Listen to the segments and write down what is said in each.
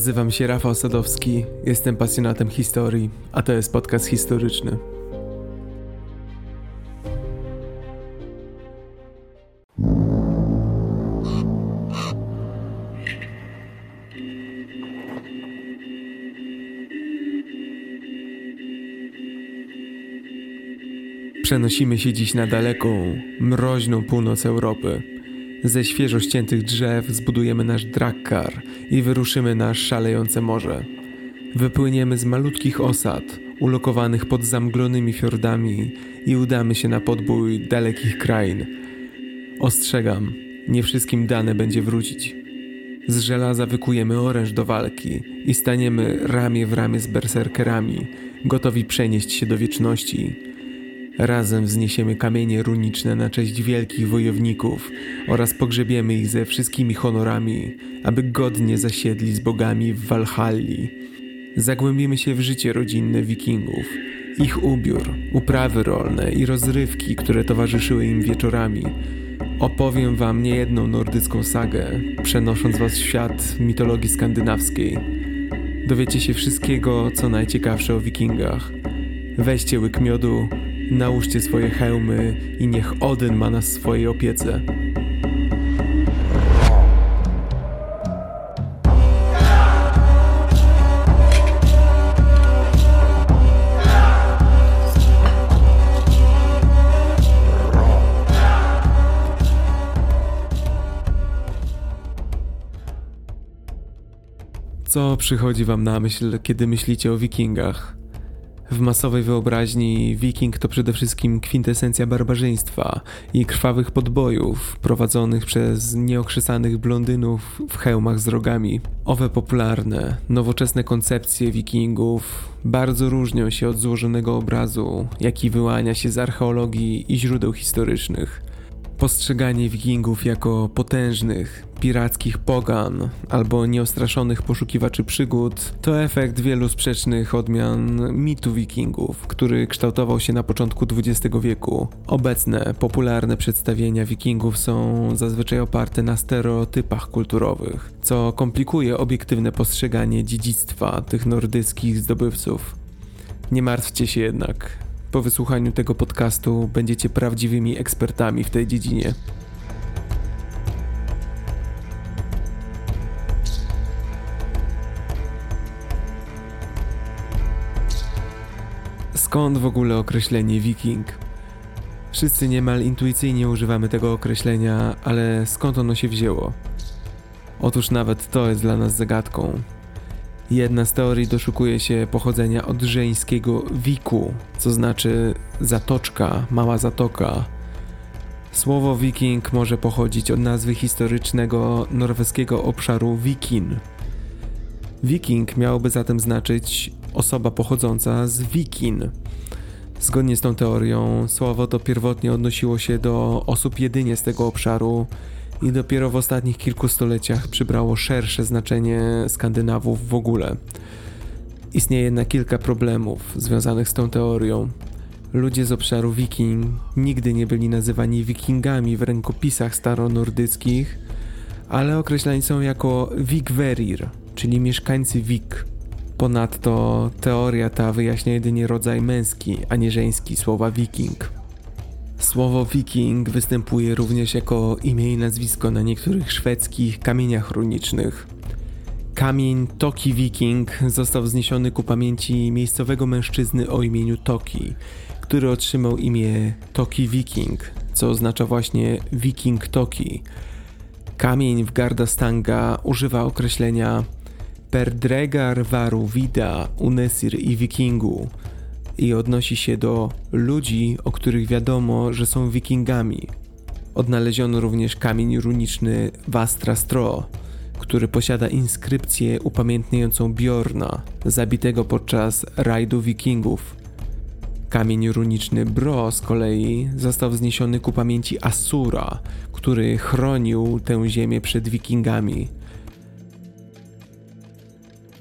Nazywam się Rafał Sadowski, jestem pasjonatem historii, a to jest podcast historyczny. Przenosimy się dziś na daleką, mroźną północ Europy. Ze świeżo ściętych drzew zbudujemy nasz drakkar i wyruszymy na szalejące morze. Wypłyniemy z malutkich osad, ulokowanych pod zamglonymi fiordami i udamy się na podbój dalekich krain. Ostrzegam, nie wszystkim dane będzie wrócić. Z żelaza wykujemy oręż do walki i staniemy ramię w ramię z berserkerami, gotowi przenieść się do wieczności. Razem wzniesiemy kamienie runiczne na cześć wielkich wojowników oraz pogrzebiemy ich ze wszystkimi honorami, aby godnie zasiedli z bogami w Walhalli. Zagłębimy się w życie rodzinne wikingów, ich ubiór, uprawy rolne i rozrywki, które towarzyszyły im wieczorami. Opowiem wam niejedną nordycką sagę, przenosząc was w świat mitologii skandynawskiej. Dowiecie się wszystkiego, co najciekawsze o wikingach. Weźcie łyk miodu, nałóżcie swoje hełmy i niech Odyn ma nas w swojej opiece. Co przychodzi wam na myśl, kiedy myślicie o wikingach? W masowej wyobraźni wiking to przede wszystkim kwintesencja barbarzyństwa i krwawych podbojów prowadzonych przez nieokrzesanych blondynów w hełmach z rogami. Owe popularne, nowoczesne koncepcje wikingów bardzo różnią się od złożonego obrazu, jaki wyłania się z archeologii i źródeł historycznych. Postrzeganie wikingów jako potężnych, pirackich pogan albo nieostraszonych poszukiwaczy przygód to efekt wielu sprzecznych odmian mitu wikingów, który kształtował się na początku XX wieku. Obecne, popularne przedstawienia wikingów są zazwyczaj oparte na stereotypach kulturowych, co komplikuje obiektywne postrzeganie dziedzictwa tych nordyckich zdobywców. Nie martwcie się jednak, po wysłuchaniu tego podcastu będziecie prawdziwymi ekspertami w tej dziedzinie. Skąd w ogóle określenie wiking? Wszyscy niemal intuicyjnie używamy tego określenia, ale skąd ono się wzięło? Otóż nawet to jest dla nas zagadką. Jedna z teorii doszukuje się pochodzenia od żeńskiego wiku, co znaczy zatoczka, mała zatoka. Słowo wiking może pochodzić od nazwy historycznego norweskiego obszaru wikin. Wiking miałoby zatem znaczyć osoba pochodząca z wikin. Zgodnie z tą teorią, słowo to pierwotnie odnosiło się do osób jedynie z tego obszaru, i dopiero w ostatnich kilku stoleciach przybrało szersze znaczenie Skandynawów w ogóle. Istnieje jednak kilka problemów związanych z tą teorią. Ludzie z obszaru Wiking nigdy nie byli nazywani Wikingami w rękopisach staronordyckich, ale określani są jako Vigverir, czyli mieszkańcy Wik. Ponadto teoria ta wyjaśnia jedynie rodzaj męski, a nie żeński słowa Wiking. Słowo wiking występuje również jako imię i nazwisko na niektórych szwedzkich kamieniach runicznych. Kamień Toki Viking został wzniesiony ku pamięci miejscowego mężczyzny o imieniu Toki, który otrzymał imię Toki Viking, co oznacza właśnie Viking Toki. Kamień w Gardastanga używa określenia Perdregar varu vida unesir i wikingu, i odnosi się do ludzi, o których wiadomo, że są wikingami. Odnaleziono również kamień runiczny Vastra Stro, który posiada inskrypcję upamiętniającą Bjorna, zabitego podczas rajdu wikingów. Kamień runiczny Bro z kolei został wzniesiony ku pamięci Asura, który chronił tę ziemię przed wikingami.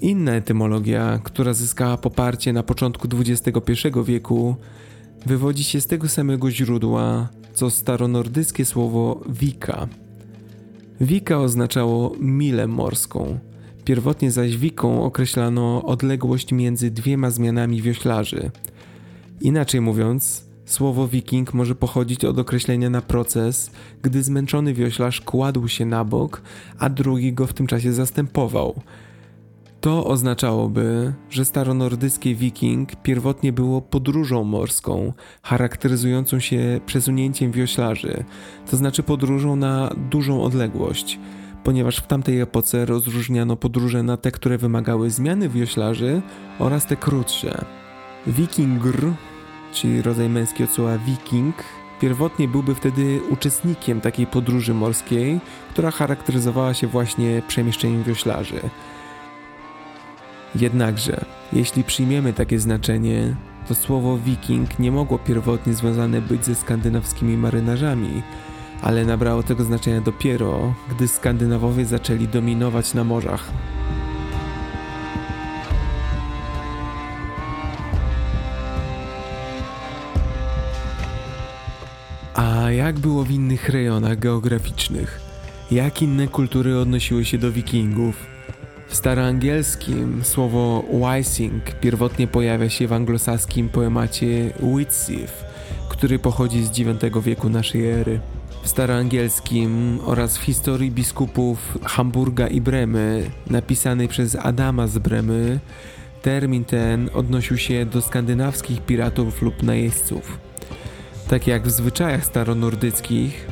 Inna etymologia, która zyskała poparcie na początku XXI wieku, wywodzi się z tego samego źródła, co staronordyckie słowo wika. Wika oznaczało milę morską, Pierwotnie zaś wiką określano odległość między dwiema zmianami wioślarzy. Inaczej mówiąc, słowo wiking może pochodzić od określenia na proces, gdy zmęczony wioślarz kładł się na bok, a drugi go w tym czasie zastępował – to oznaczałoby, że staronordyckie wiking pierwotnie było podróżą morską, charakteryzującą się przesunięciem wioślarzy, to znaczy podróżą na dużą odległość, ponieważ w tamtej epoce rozróżniano podróże na te, które wymagały zmiany wioślarzy oraz te krótsze. Wikingr, czyli rodzaj męski od słowa wiking, pierwotnie byłby wtedy uczestnikiem takiej podróży morskiej, która charakteryzowała się właśnie przemieszczeniem wioślarzy. Jednakże, jeśli przyjmiemy takie znaczenie, to słowo wiking nie mogło pierwotnie związane być ze skandynawskimi marynarzami, ale nabrało tego znaczenia dopiero, gdy Skandynawowie zaczęli dominować na morzach. A jak było w innych rejonach geograficznych? Jak inne kultury odnosiły się do wikingów? W staroangielskim słowo Wysing pierwotnie pojawia się w anglosaskim poemacie Witsiv, który pochodzi z IX wieku naszej ery. W staroangielskim oraz w historii biskupów Hamburga i Bremy, napisanej przez Adama z Bremy, termin ten odnosił się do skandynawskich piratów lub najeźdźców. Tak jak w zwyczajach staronordyckich,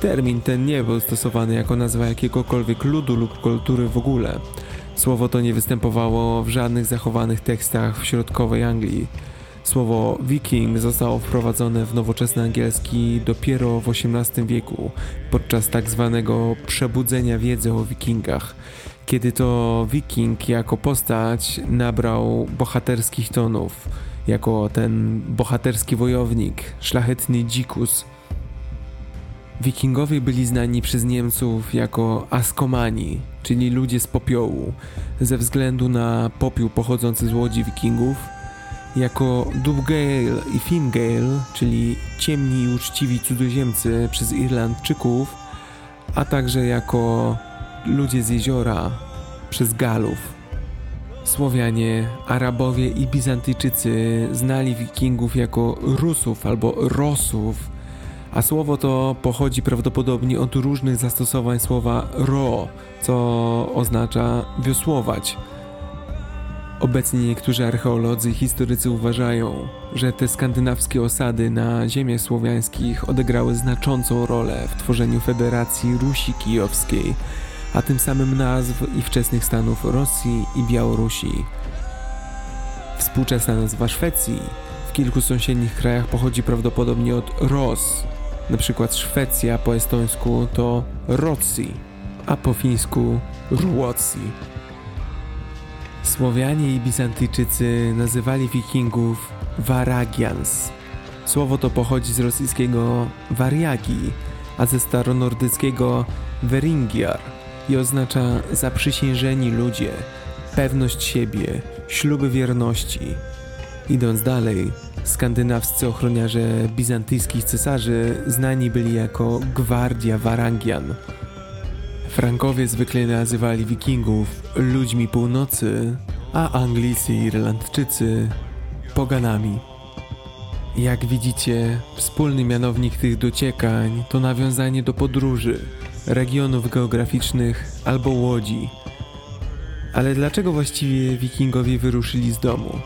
termin ten nie był stosowany jako nazwa jakiegokolwiek ludu lub kultury w ogóle, Słowo to nie występowało w żadnych zachowanych tekstach w środkowej Anglii. Słowo viking zostało wprowadzone w nowoczesny angielski dopiero w XVIII wieku, podczas tak zwanego przebudzenia wiedzy o wikingach, kiedy to wiking jako postać nabrał bohaterskich tonów, jako ten bohaterski wojownik, szlachetny dzikus. Wikingowie byli znani przez Niemców jako askomani, czyli ludzie z popiołu, ze względu na popiół pochodzący z łodzi wikingów, jako Dubgale i Fingale, czyli ciemni i uczciwi cudzoziemcy przez Irlandczyków, a także jako ludzie z jeziora przez Galów. Słowianie, Arabowie i Bizantyjczycy znali wikingów jako Rusów albo Rosów, a słowo to pochodzi prawdopodobnie od różnych zastosowań słowa ro, co oznacza wiosłować. Obecnie niektórzy archeolodzy i historycy uważają, że te skandynawskie osady na ziemiach słowiańskich odegrały znaczącą rolę w tworzeniu Federacji Rusi Kijowskiej, a tym samym nazw i wczesnych stanów Rosji i Białorusi. Współczesna nazwa Szwecji w kilku sąsiednich krajach pochodzi prawdopodobnie od Ros, na przykład Szwecja po estońsku to Rotsi, a po fińsku Ruotsi. Słowianie i Bizantyjczycy nazywali wikingów Varagians. Słowo to pochodzi z rosyjskiego Wariagi, a ze staronordyckiego Veringiar i oznacza zaprzysiężeni ludzie, pewność siebie, śluby wierności. Idąc dalej, Skandynawscy ochroniarze bizantyjskich cesarzy znani byli jako Gwardia Warangian. Frankowie zwykle nazywali wikingów ludźmi północy, a Anglicy i Irlandczycy poganami. Jak widzicie, wspólny mianownik tych dociekań to nawiązanie do podróży, regionów geograficznych albo łodzi. Ale dlaczego właściwie wikingowie wyruszyli z domu?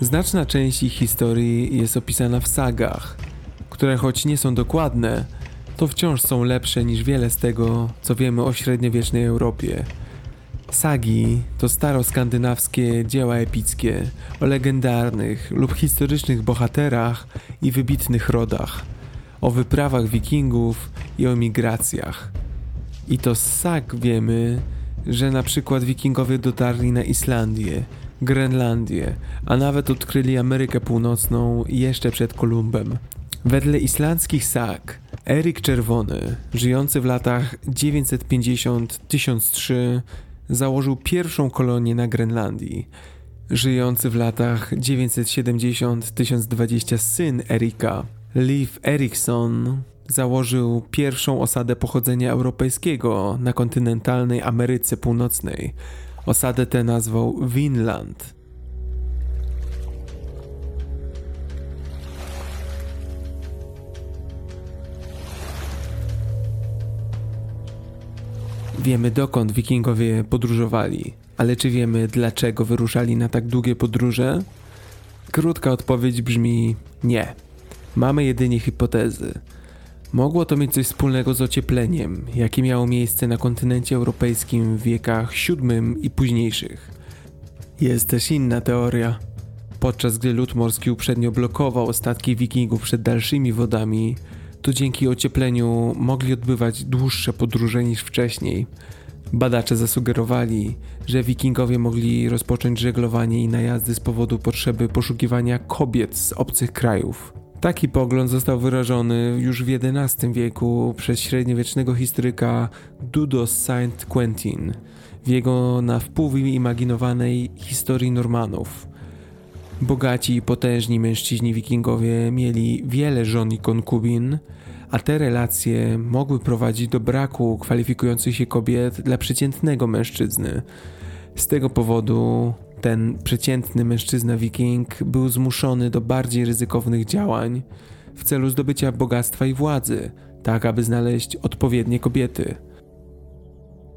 Znaczna część ich historii jest opisana w sagach, które choć nie są dokładne, to wciąż są lepsze niż wiele z tego, co wiemy o średniowiecznej Europie. Sagi to staroskandynawskie dzieła epickie o legendarnych lub historycznych bohaterach i wybitnych rodach, o wyprawach wikingów i o migracjach. I to z sag wiemy, że na przykład wikingowie dotarli na Islandię, Grenlandię, a nawet odkryli Amerykę Północną jeszcze przed Kolumbem. Wedle islandzkich sag, Eryk Czerwony, żyjący w latach 950-1003, założył pierwszą kolonię na Grenlandii. Żyjący w latach 970-1020 syn Erika, Leif Erikson, założył pierwszą osadę pochodzenia europejskiego na kontynentalnej Ameryce Północnej. Osadę tę nazwał Vinland. Wiemy dokąd wikingowie podróżowali, ale czy wiemy dlaczego wyruszali na tak długie podróże? Krótka odpowiedź brzmi nie. Mamy jedynie hipotezy. Mogło to mieć coś wspólnego z ociepleniem, jakie miało miejsce na kontynencie europejskim w wiekach VII i późniejszych. Jest też inna teoria. Podczas gdy lód morski uprzednio blokował statki wikingów przed dalszymi wodami, to dzięki ociepleniu mogli odbywać dłuższe podróże niż wcześniej. Badacze zasugerowali, że wikingowie mogli rozpocząć żeglowanie i najazdy z powodu potrzeby poszukiwania kobiet z obcych krajów. Taki pogląd został wyrażony już w XI wieku przez średniowiecznego historyka Dudo Saint-Quentin w jego na wpół imaginowanej historii Normanów. Bogaci i potężni mężczyźni wikingowie mieli wiele żon i konkubin, a te relacje mogły prowadzić do braku kwalifikujących się kobiet dla przeciętnego mężczyzny. Z tego powodu ten przeciętny mężczyzna wiking był zmuszony do bardziej ryzykownych działań w celu zdobycia bogactwa i władzy, tak aby znaleźć odpowiednie kobiety.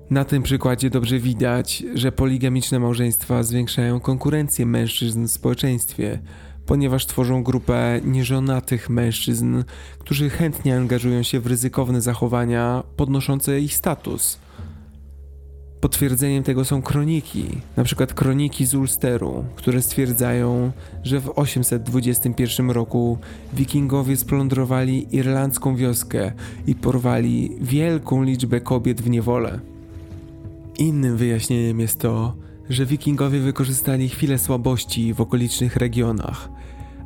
Na tym przykładzie dobrze widać, że poligamiczne małżeństwa zwiększają konkurencję mężczyzn w społeczeństwie, ponieważ tworzą grupę nieżonatych mężczyzn, którzy chętnie angażują się w ryzykowne zachowania podnoszące ich status. Potwierdzeniem tego są kroniki, na przykład kroniki z Ulsteru, które stwierdzają, że w 821 roku wikingowie splądrowali irlandzką wioskę i porwali wielką liczbę kobiet w niewolę. Innym wyjaśnieniem jest to, że wikingowie wykorzystali chwilę słabości w okolicznych regionach.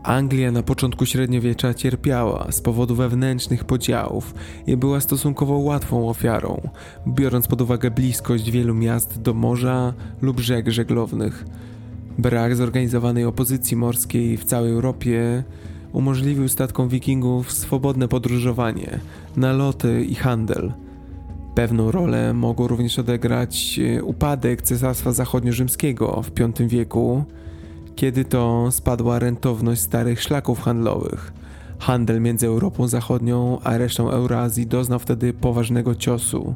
Anglia na początku średniowiecza cierpiała z powodu wewnętrznych podziałów i była stosunkowo łatwą ofiarą, biorąc pod uwagę bliskość wielu miast do morza lub rzek żeglownych. Brak zorganizowanej opozycji morskiej w całej Europie umożliwił statkom wikingów swobodne podróżowanie, naloty i handel – Pewną rolę mogło również odegrać e, upadek Cesarstwa Zachodnio-Rzymskiego w V wieku, kiedy to spadła rentowność starych szlaków handlowych. Handel między Europą Zachodnią a resztą Eurazji doznał wtedy poważnego ciosu.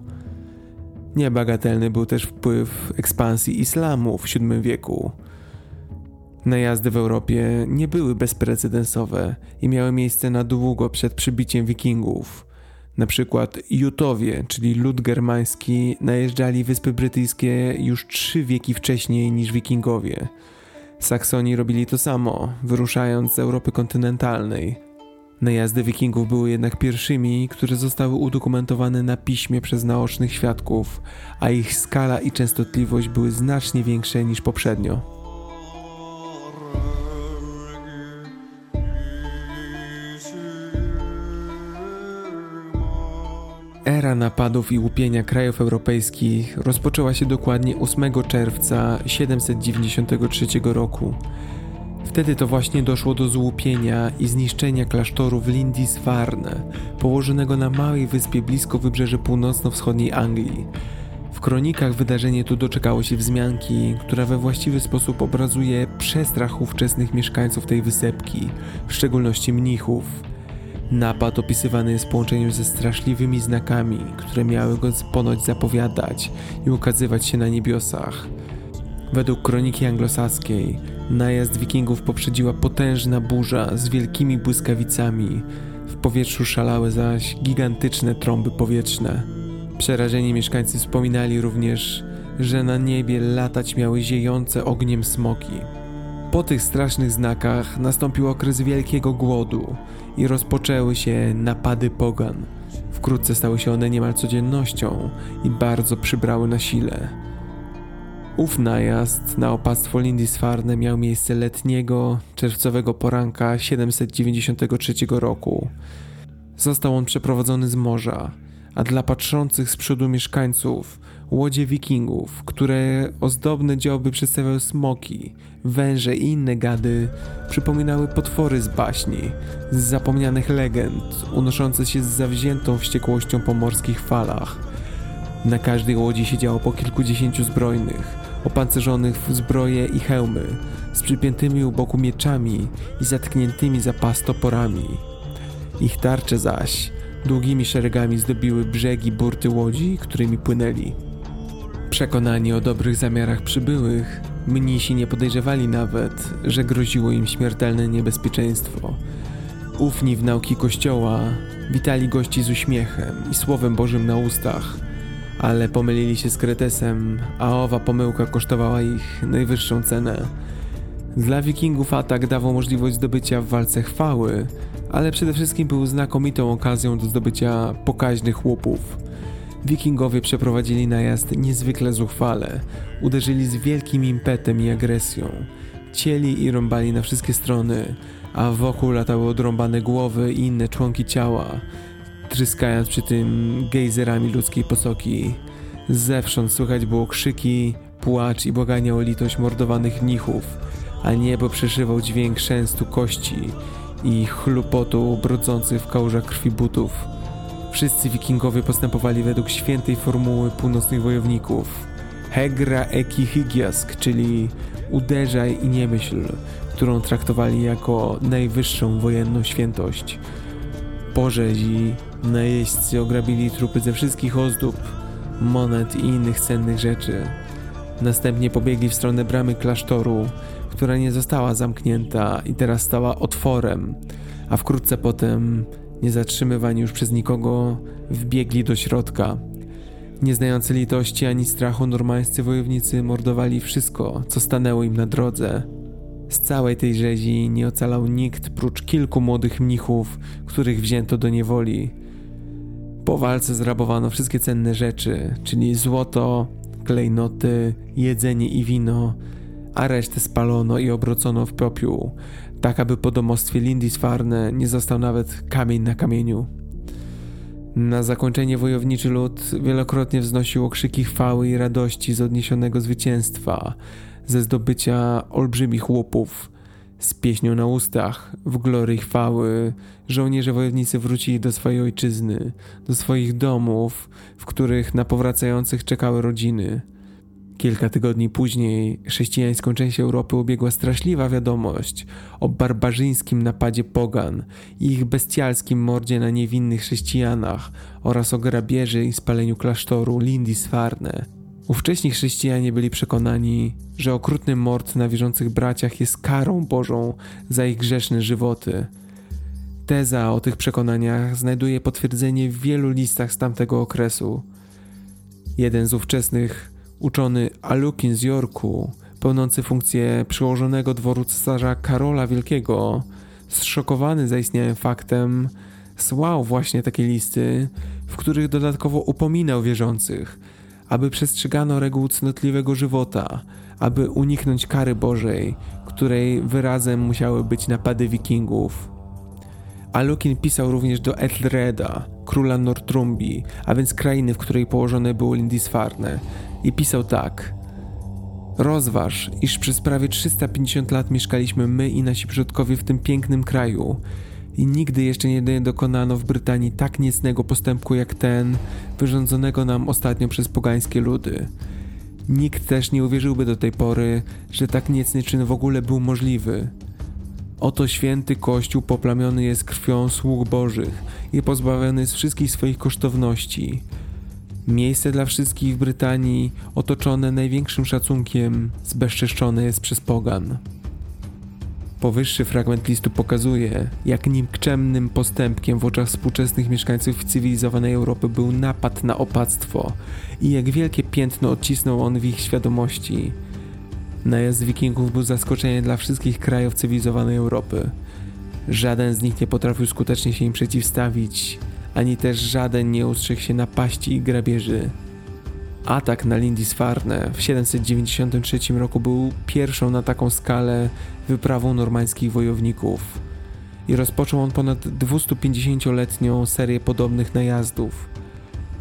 Niebagatelny był też wpływ ekspansji islamu w VII wieku. Najazdy w Europie nie były bezprecedensowe i miały miejsce na długo przed przybiciem wikingów. Na przykład Jutowie, czyli lud germański, najeżdżali Wyspy Brytyjskie już trzy wieki wcześniej niż Wikingowie. Saksoni robili to samo, wyruszając z Europy kontynentalnej. Najazdy Wikingów były jednak pierwszymi, które zostały udokumentowane na piśmie przez naocznych świadków, a ich skala i częstotliwość były znacznie większe niż poprzednio. Era napadów i łupienia krajów europejskich rozpoczęła się dokładnie 8 czerwca 793 roku. Wtedy to właśnie doszło do złupienia i zniszczenia klasztoru w Lindisfarne, położonego na małej wyspie blisko wybrzeży północno-wschodniej Anglii. W kronikach wydarzenie to doczekało się wzmianki, która we właściwy sposób obrazuje przestrach ówczesnych mieszkańców tej wysepki, w szczególności mnichów. Napad opisywany jest w połączeniu ze straszliwymi znakami, które miały go ponoć zapowiadać i ukazywać się na niebiosach. Według kroniki anglosaskiej, najazd wikingów poprzedziła potężna burza z wielkimi błyskawicami, w powietrzu szalały zaś gigantyczne trąby powietrzne. Przerażeni mieszkańcy wspominali również, że na niebie latać miały ziejące ogniem smoki. Po tych strasznych znakach nastąpił okres wielkiego głodu i rozpoczęły się napady pogan. Wkrótce stały się one niemal codziennością i bardzo przybrały na sile. Ów najazd na opactwo Lindisfarne miał miejsce letniego, czerwcowego poranka 793 roku. Został on przeprowadzony z morza, a dla patrzących z przodu mieszkańców łodzie wikingów, które ozdobne dzioby przedstawiały smoki, węże i inne gady, przypominały potwory z baśni, z zapomnianych legend, unoszące się z zawziętą wściekłością po morskich falach. Na każdej łodzi siedziało po kilkudziesięciu zbrojnych, opancerzonych w zbroje i hełmy, z przypiętymi u boku mieczami i zatkniętymi za pas toporami. Ich tarcze zaś długimi szeregami zdobiły brzegi burty łodzi, którymi płynęli. Przekonani o dobrych zamiarach przybyłych, mnisi nie podejrzewali nawet, że groziło im śmiertelne niebezpieczeństwo. Ufni w nauki kościoła witali gości z uśmiechem i słowem Bożym na ustach, ale pomylili się z Kretesem, a owa pomyłka kosztowała ich najwyższą cenę. Dla wikingów atak dawał możliwość zdobycia w walce chwały, ale przede wszystkim był znakomitą okazją do zdobycia pokaźnych łupów. Wikingowie przeprowadzili najazd niezwykle zuchwale, uderzyli z wielkim impetem i agresją, cieli i rąbali na wszystkie strony, a wokół latały odrąbane głowy i inne członki ciała, tryskając przy tym gejzerami ludzkiej posoki. Zewsząd słychać było krzyki, płacz i błagania o litość mordowanych mnichów, a niebo przeszywał dźwięk szęstu kości i chlupotu brodzących w kałużach krwi butów. Wszyscy wikingowie postępowali według świętej formuły północnych wojowników. Hegra eki hygiask, czyli uderzaj i nie myśl, którą traktowali jako najwyższą wojenną świętość. Pożezi, najeźdźcy ograbili trupy ze wszystkich ozdób, monet i innych cennych rzeczy. Następnie pobiegli w stronę bramy klasztoru, która nie została zamknięta i teraz stała otworem, a wkrótce potem, nie zatrzymywani już przez nikogo, wbiegli do środka. Nie znający litości ani strachu normańscy wojownicy mordowali wszystko, co stanęło im na drodze. Z całej tej rzezi nie ocalał nikt prócz kilku młodych mnichów, których wzięto do niewoli. Po walce zrabowano wszystkie cenne rzeczy, czyli złoto, klejnoty, jedzenie i wino, a resztę spalono i obrocono w popiół, tak aby po domostwie Lindisfarne nie został nawet kamień na kamieniu. Na zakończenie wojowniczy lud wielokrotnie wznosił okrzyki chwały i radości z odniesionego zwycięstwa, ze zdobycia olbrzymich łupów. Z pieśnią na ustach, w glory chwały, żołnierze wojownicy wrócili do swojej ojczyzny, do swoich domów, w których na powracających czekały rodziny. Kilka tygodni później chrześcijańską część Europy ubiegła straszliwa wiadomość o barbarzyńskim napadzie pogan i ich bestialskim mordzie na niewinnych chrześcijanach oraz o grabieży i spaleniu klasztoru Lindisfarne. Ówcześni chrześcijanie byli przekonani, że okrutny mord na wierzących braciach jest karą Bożą za ich grzeszne żywoty. Teza o tych przekonaniach znajduje potwierdzenie w wielu listach z tamtego okresu. Jeden z ówczesnych Uczony Alukin z Yorku, pełniący funkcję przełożonego dworu cesarza Karola Wielkiego, zszokowany zaistniałym faktem, słał właśnie takie listy, w których dodatkowo upominał wierzących, aby przestrzegano reguł cnotliwego żywota, aby uniknąć kary Bożej, której wyrazem musiały być napady wikingów. Alukin pisał również do Ethelreda, króla Nortrumbii, a więc krainy, w której położone było Lindisfarne, i pisał tak. Rozważ, iż przez prawie 350 lat mieszkaliśmy my i nasi przodkowie w tym pięknym kraju i nigdy jeszcze nie dokonano w Brytanii tak niecnego postępku jak ten, wyrządzonego nam ostatnio przez pogańskie ludy. Nikt też nie uwierzyłby do tej pory, że tak niecny czyn w ogóle był możliwy. Oto święty Kościół poplamiony jest krwią sług bożych i pozbawiony z wszystkich swoich kosztowności. Miejsce dla wszystkich w Brytanii, otoczone największym szacunkiem, zbezczeszczone jest przez pogan. Powyższy fragment listu pokazuje, jak nikczemnym postępkiem w oczach współczesnych mieszkańców cywilizowanej Europy był napad na opactwo i jak wielkie piętno odcisnął on w ich świadomości. Najazd wikingów był zaskoczeniem dla wszystkich krajów cywilizowanej Europy. Żaden z nich nie potrafił skutecznie się im przeciwstawić, ani też żaden nie ustrzegł się napaści i grabieży. Atak na Lindisfarne w 793 roku był pierwszą na taką skalę wyprawą normańskich wojowników i rozpoczął on ponad 250-letnią serię podobnych najazdów.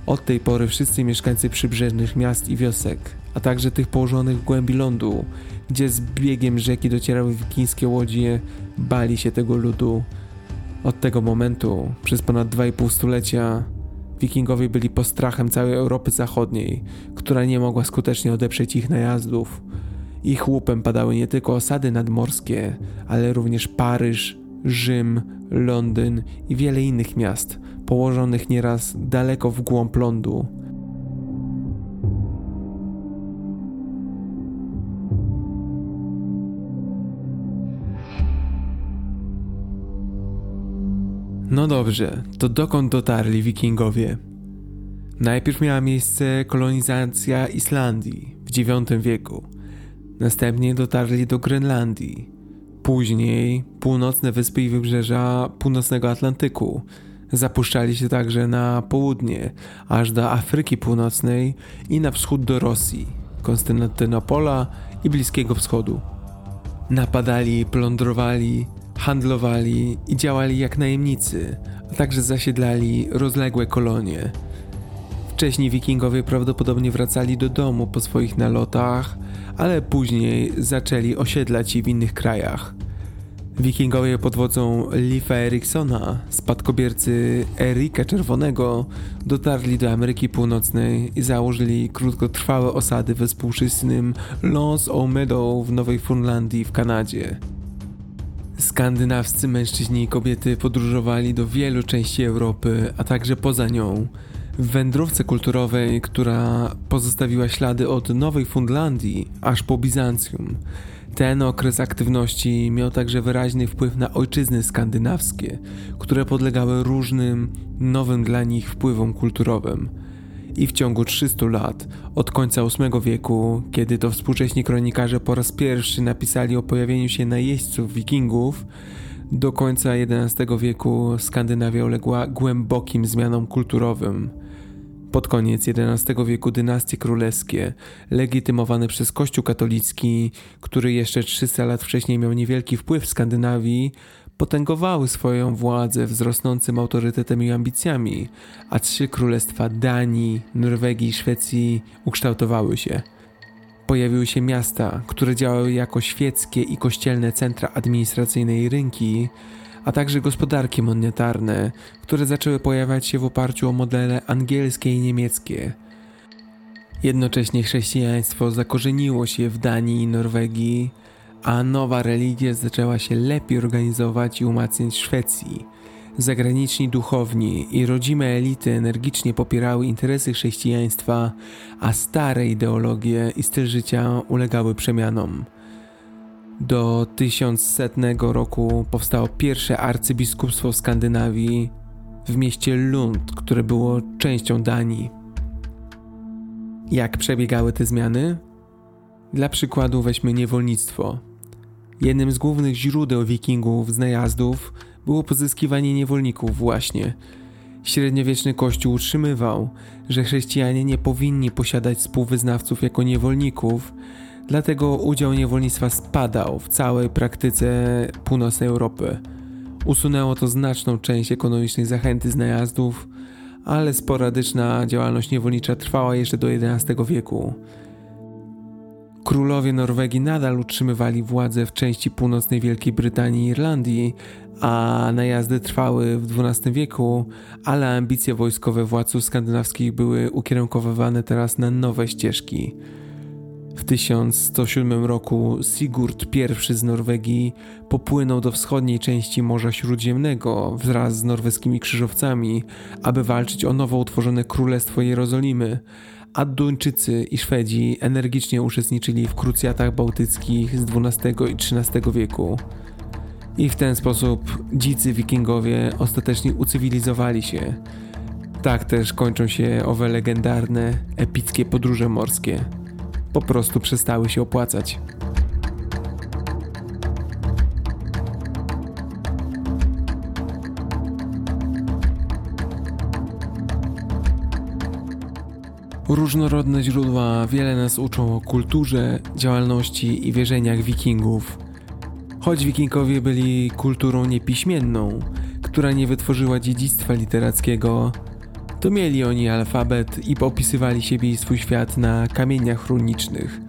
Od tej pory wszyscy mieszkańcy przybrzeżnych miast i wiosek, a także tych położonych w głębi lądu, gdzie z biegiem rzeki docierały wikińskie łodzie, bali się tego ludu. Od tego momentu, przez ponad 2,5 stulecia, wikingowie byli postrachem całej Europy Zachodniej, która nie mogła skutecznie odeprzeć ich najazdów. Ich łupem padały nie tylko osady nadmorskie, ale również Paryż, Rzym, Londyn i wiele innych miast, położonych nieraz daleko w głąb lądu. No dobrze, to dokąd dotarli wikingowie? Najpierw miała miejsce kolonizacja Islandii w IX wieku. Następnie dotarli do Grenlandii. Później północne wyspy i wybrzeża północnego Atlantyku. Zapuszczali się także na południe, aż do Afryki Północnej i na wschód do Rosji, Konstantynopola i Bliskiego Wschodu. Napadali, plądrowali, handlowali i działali jak najemnicy, a także zasiedlali rozległe kolonie. Wcześniej wikingowie prawdopodobnie wracali do domu po swoich nalotach, ale później zaczęli osiedlać się w innych krajach. Wikingowie pod wodzą Lifa Eriksona, spadkobiercy Erika Czerwonego, dotarli do Ameryki Północnej i założyli krótkotrwałe osady we współczesnym Lons Meadow w Nowej Funlandii w Kanadzie. Skandynawscy mężczyźni i kobiety podróżowali do wielu części Europy, a także poza nią. W wędrówce kulturowej, która pozostawiła ślady od Nowej Fundlandii aż po Bizancjum. Ten okres aktywności miał także wyraźny wpływ na ojczyzny skandynawskie, które podlegały różnym, nowym dla nich wpływom kulturowym i w ciągu 300 lat, od końca VIII wieku, kiedy to współcześni kronikarze po raz pierwszy napisali o pojawieniu się najeźdźców wikingów, do końca XI wieku Skandynawia uległa głębokim zmianom kulturowym. Pod koniec XI wieku dynastie królewskie, legitymowane przez Kościół katolicki, który jeszcze 300 lat wcześniej miał niewielki wpływ w Skandynawii, potęgowały swoją władzę wzrosnącym autorytetem i ambicjami, a trzy królestwa Danii, Norwegii i Szwecji ukształtowały się. Pojawiły się miasta, które działały jako świeckie i kościelne centra administracyjne i rynki, a także gospodarki monetarne, które zaczęły pojawiać się w oparciu o modele angielskie i niemieckie. Jednocześnie chrześcijaństwo zakorzeniło się w Danii i Norwegii, a nowa religia zaczęła się lepiej organizować i umacniać w Szwecji. Zagraniczni duchowni i rodzime elity energicznie popierały interesy chrześcijaństwa, a stare ideologie i styl życia ulegały przemianom. Do 1100 roku powstało pierwsze arcybiskupstwo w Skandynawii w mieście Lund, które było częścią Danii. Jak przebiegały te zmiany? Dla przykładu weźmy niewolnictwo. Jednym z głównych źródeł wikingów z najazdów było pozyskiwanie niewolników właśnie. Średniowieczny kościół utrzymywał, że chrześcijanie nie powinni posiadać współwyznawców jako niewolników, dlatego udział niewolnictwa spadał w całej praktyce północnej Europy. Usunęło to znaczną część ekonomicznej zachęty z najazdów, ale sporadyczna działalność niewolnicza trwała jeszcze do XI wieku. Królowie Norwegii nadal utrzymywali władzę w części północnej Wielkiej Brytanii i Irlandii, a najazdy trwały w XII wieku, ale ambicje wojskowe władców skandynawskich były ukierunkowywane teraz na nowe ścieżki. W 1107 roku Sigurd I z Norwegii popłynął do wschodniej części Morza Śródziemnego wraz z norweskimi krzyżowcami, aby walczyć o nowo utworzone Królestwo Jerozolimy, a Duńczycy i Szwedzi energicznie uczestniczyli w krucjatach bałtyckich z XII i XIII wieku. I w ten sposób dzicy wikingowie ostatecznie ucywilizowali się. Tak też kończą się owe legendarne, epickie podróże morskie. Po prostu przestały się opłacać. Różnorodne źródła wiele nas uczą o kulturze, działalności i wierzeniach wikingów. Choć wikingowie byli kulturą niepiśmienną, która nie wytworzyła dziedzictwa literackiego, to mieli oni alfabet i opisywali siebie i swój świat na kamieniach runicznych.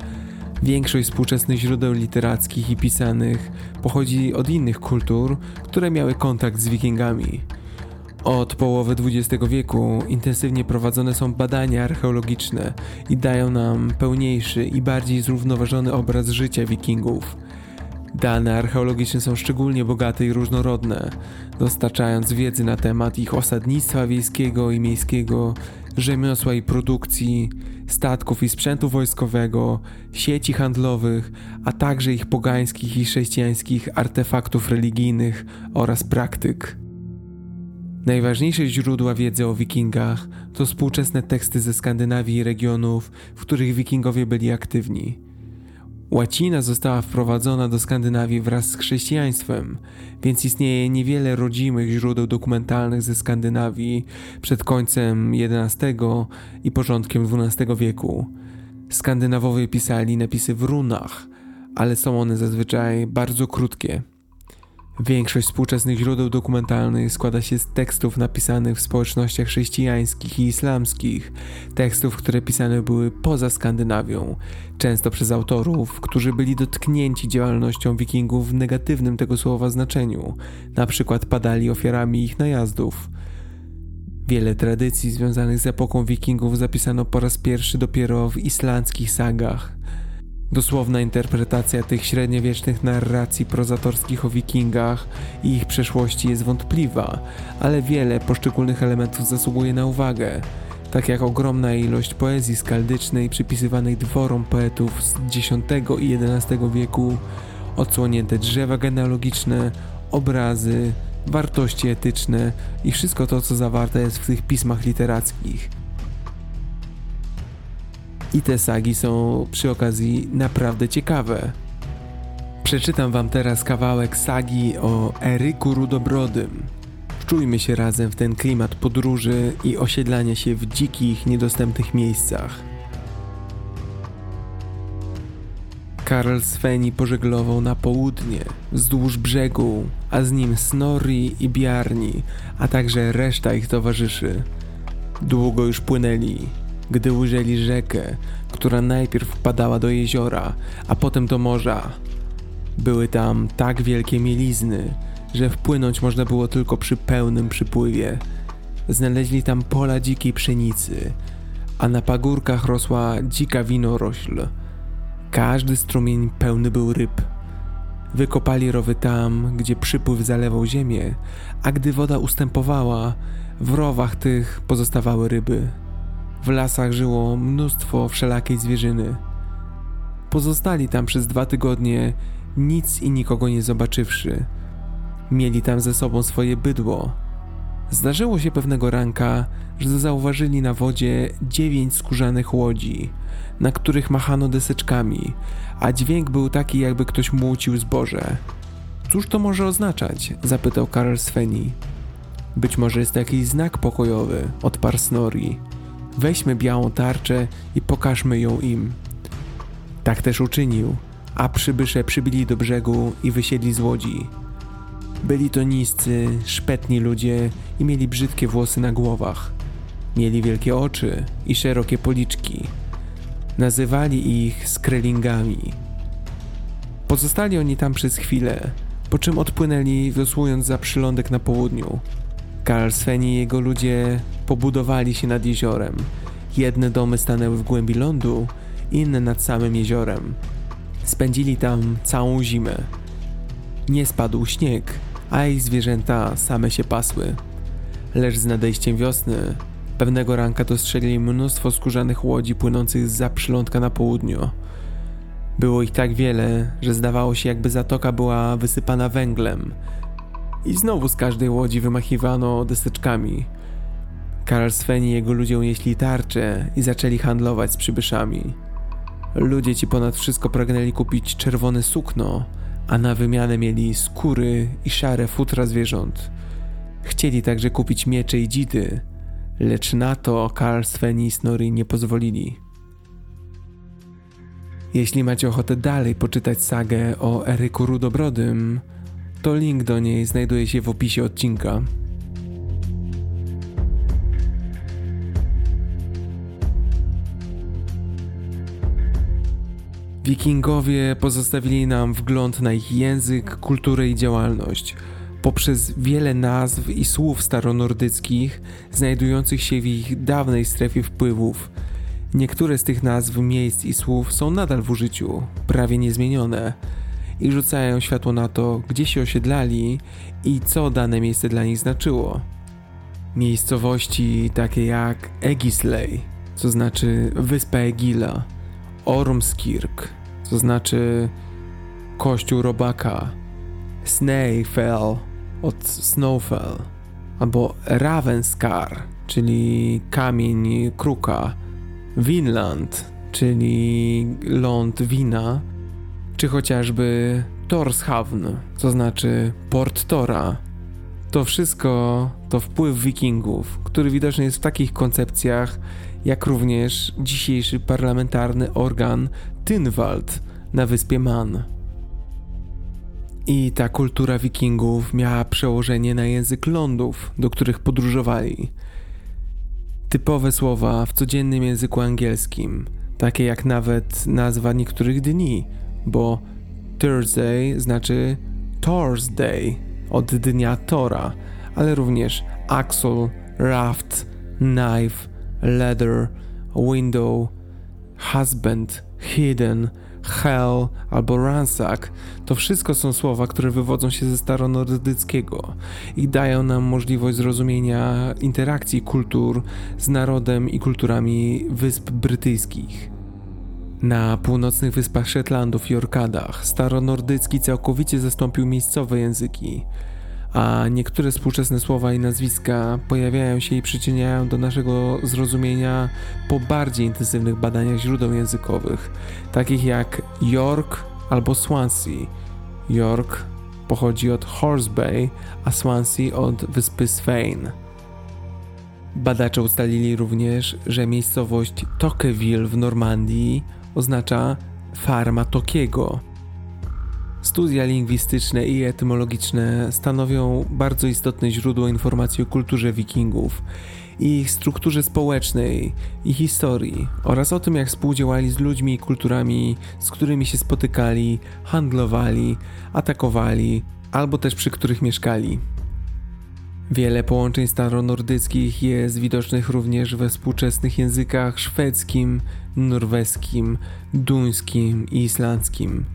Większość współczesnych źródeł literackich i pisanych pochodzi od innych kultur, które miały kontakt z wikingami. Od połowy XX wieku intensywnie prowadzone są badania archeologiczne i dają nam pełniejszy i bardziej zrównoważony obraz życia wikingów. Dane archeologiczne są szczególnie bogate i różnorodne, dostarczając wiedzy na temat ich osadnictwa wiejskiego i miejskiego, rzemiosła i produkcji, statków i sprzętu wojskowego, sieci handlowych, a także ich pogańskich i chrześcijańskich artefaktów religijnych oraz praktyk. Najważniejsze źródła wiedzy o wikingach to współczesne teksty ze Skandynawii i regionów, w których wikingowie byli aktywni. Łacina została wprowadzona do Skandynawii wraz z chrześcijaństwem, więc istnieje niewiele rodzimych źródeł dokumentalnych ze Skandynawii przed końcem XI i początkiem XII wieku. Skandynawowie pisali napisy w runach, ale są one zazwyczaj bardzo krótkie. Większość współczesnych źródeł dokumentalnych składa się z tekstów napisanych w społecznościach chrześcijańskich i islamskich, tekstów, które pisane były poza Skandynawią, często przez autorów, którzy byli dotknięci działalnością wikingów w negatywnym tego słowa znaczeniu, na przykład padali ofiarami ich najazdów. Wiele tradycji związanych z epoką wikingów zapisano po raz pierwszy dopiero w islandzkich sagach – Dosłowna interpretacja tych średniowiecznych narracji prozatorskich o wikingach i ich przeszłości jest wątpliwa, ale wiele poszczególnych elementów zasługuje na uwagę, tak jak ogromna ilość poezji skaldycznej przypisywanej dworom poetów z X i XI wieku, odsłonięte drzewa genealogiczne, obrazy, wartości etyczne i wszystko to, co zawarte jest w tych pismach literackich. I te sagi są przy okazji naprawdę ciekawe. Przeczytam wam teraz kawałek sagi o Eryku Rudobrodym. Wczujmy się razem w ten klimat podróży i osiedlania się w dzikich, niedostępnych miejscach. Karl Sveni pożeglował na południe, wzdłuż brzegu, a z nim Snorri i Bjarni, a także reszta ich towarzyszy. Długo już płynęli, gdy ujrzeli rzekę, która najpierw wpadała do jeziora, a potem do morza. Były tam tak wielkie mielizny, że wpłynąć można było tylko przy pełnym przypływie. Znaleźli tam pola dzikiej pszenicy, a na pagórkach rosła dzika winorośl. Każdy strumień pełny był ryb. Wykopali rowy tam, gdzie przypływ zalewał ziemię, a gdy woda ustępowała, w rowach tych pozostawały ryby. W lasach żyło mnóstwo wszelakiej zwierzyny. Pozostali tam przez dwa tygodnie, nic i nikogo nie zobaczywszy. Mieli tam ze sobą swoje bydło. Zdarzyło się pewnego ranka, że zauważyli na wodzie dziewięć skórzanych łodzi, na których machano deseczkami, a dźwięk był taki, jakby ktoś młócił zboże. Cóż to może oznaczać? zapytał Karl Sveni. Być może jest to jakiś znak pokojowy, odparł Snorri. Weźmy białą tarczę i pokażmy ją im. Tak też uczynił, a przybysze przybili do brzegu i wysiedli z łodzi. Byli to niscy, szpetni ludzie i mieli brzydkie włosy na głowach. Mieli wielkie oczy i szerokie policzki. Nazywali ich skrelingami. Pozostali oni tam przez chwilę, po czym odpłynęli wiosłując za przylądek na południu. Karl Sven i jego ludzie pobudowali się nad jeziorem. Jedne domy stanęły w głębi lądu, inne nad samym jeziorem. Spędzili tam całą zimę. Nie spadł śnieg, a ich zwierzęta same się pasły. Lecz z nadejściem wiosny pewnego ranka dostrzegali mnóstwo skórzanych łodzi płynących za przylądka na południu. Było ich tak wiele, że zdawało się jakby zatoka była wysypana węglem, i znowu z każdej łodzi wymachiwano deseczkami. Karl Sven i jego ludzie unieśli tarcze i zaczęli handlować z przybyszami. Ludzie ci ponad wszystko pragnęli kupić czerwone sukno, a na wymianę mieli skóry i szare futra zwierząt. Chcieli także kupić miecze i dzidy, lecz na to Karl Sven i Snorri nie pozwolili. Jeśli macie ochotę dalej poczytać sagę o Eryku Rudobrodym, to link do niej znajduje się w opisie odcinka. Wikingowie pozostawili nam wgląd na ich język, kulturę i działalność. Poprzez wiele nazw i słów staronordyckich, znajdujących się w ich dawnej strefie wpływów. Niektóre z tych nazw, miejsc i słów są nadal w użyciu, prawie niezmienione i rzucają światło na to, gdzie się osiedlali i co dane miejsce dla nich znaczyło. Miejscowości takie jak Egisley, co znaczy Wyspa Egila, Ormskirk, co znaczy Kościół Robaka, Snæfell od Snowfell, albo Ravenskar, czyli kamień kruka, Vinland, czyli ląd wina, czy chociażby Torshavn, co znaczy port Tora. To wszystko to wpływ wikingów, który widoczny jest w takich koncepcjach, jak również dzisiejszy parlamentarny organ Tynwald na wyspie Man. I ta kultura wikingów miała przełożenie na język lądów, do których podróżowali. Typowe słowa w codziennym języku angielskim, takie jak nawet nazwa niektórych dni, bo Thursday znaczy Thursday od dnia Tora, ale również axle, raft, knife, ladder, window, husband, hidden, hell albo ransack to wszystko są słowa, które wywodzą się ze staronordyckiego i dają nam możliwość zrozumienia interakcji kultur z narodem i kulturami wysp brytyjskich. Na północnych wyspach Shetlandów i Orkadach staronordycki całkowicie zastąpił miejscowe języki, a niektóre współczesne słowa i nazwiska pojawiają się i przyczyniają do naszego zrozumienia po bardziej intensywnych badaniach źródeł językowych, takich jak York albo Swansea. York pochodzi od Horse Bay, a Swansea od wyspy Svein. Badacze ustalili również, że miejscowość Tocqueville w Normandii oznacza farma Tokiego. Studia lingwistyczne i etymologiczne stanowią bardzo istotne źródło informacji o kulturze wikingów ich strukturze społecznej i historii oraz o tym, jak współdziałali z ludźmi i kulturami, z którymi się spotykali, handlowali, atakowali albo też przy których mieszkali. Wiele połączeń staronordyckich jest widocznych również we współczesnych językach szwedzkim, norweskim, duńskim i islandzkim.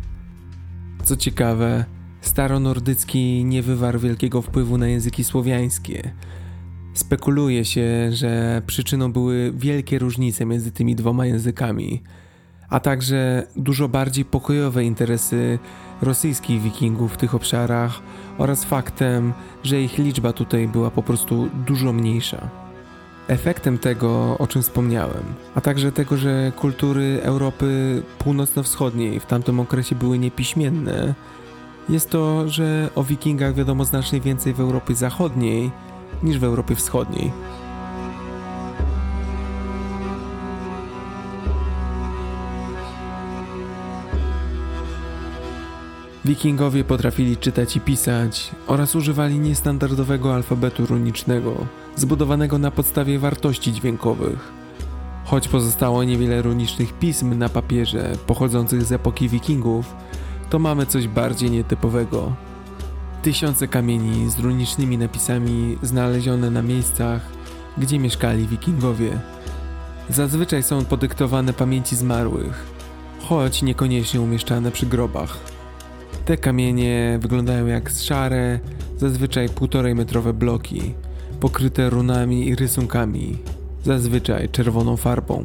Co ciekawe, staronordycki nie wywarł wielkiego wpływu na języki słowiańskie. Spekuluje się, że przyczyną były wielkie różnice między tymi dwoma językami, a także dużo bardziej pokojowe interesy rosyjskich wikingów w tych obszarach oraz faktem, że ich liczba tutaj była po prostu dużo mniejsza. Efektem tego, o czym wspomniałem, a także tego, że kultury Europy północno-wschodniej w tamtym okresie były niepiśmienne, jest to, że o Wikingach wiadomo znacznie więcej w Europie Zachodniej niż w Europie Wschodniej. Wikingowie potrafili czytać i pisać oraz używali niestandardowego alfabetu runicznego, zbudowanego na podstawie wartości dźwiękowych. Choć pozostało niewiele runicznych pism na papierze pochodzących z epoki Wikingów, to mamy coś bardziej nietypowego. Tysiące kamieni z runicznymi napisami znalezione na miejscach, gdzie mieszkali Wikingowie. Zazwyczaj są podyktowane pamięci zmarłych, choć niekoniecznie umieszczane przy grobach. Te kamienie wyglądają jak szare, zazwyczaj półtorej metrowe bloki, pokryte runami i rysunkami, zazwyczaj czerwoną farbą.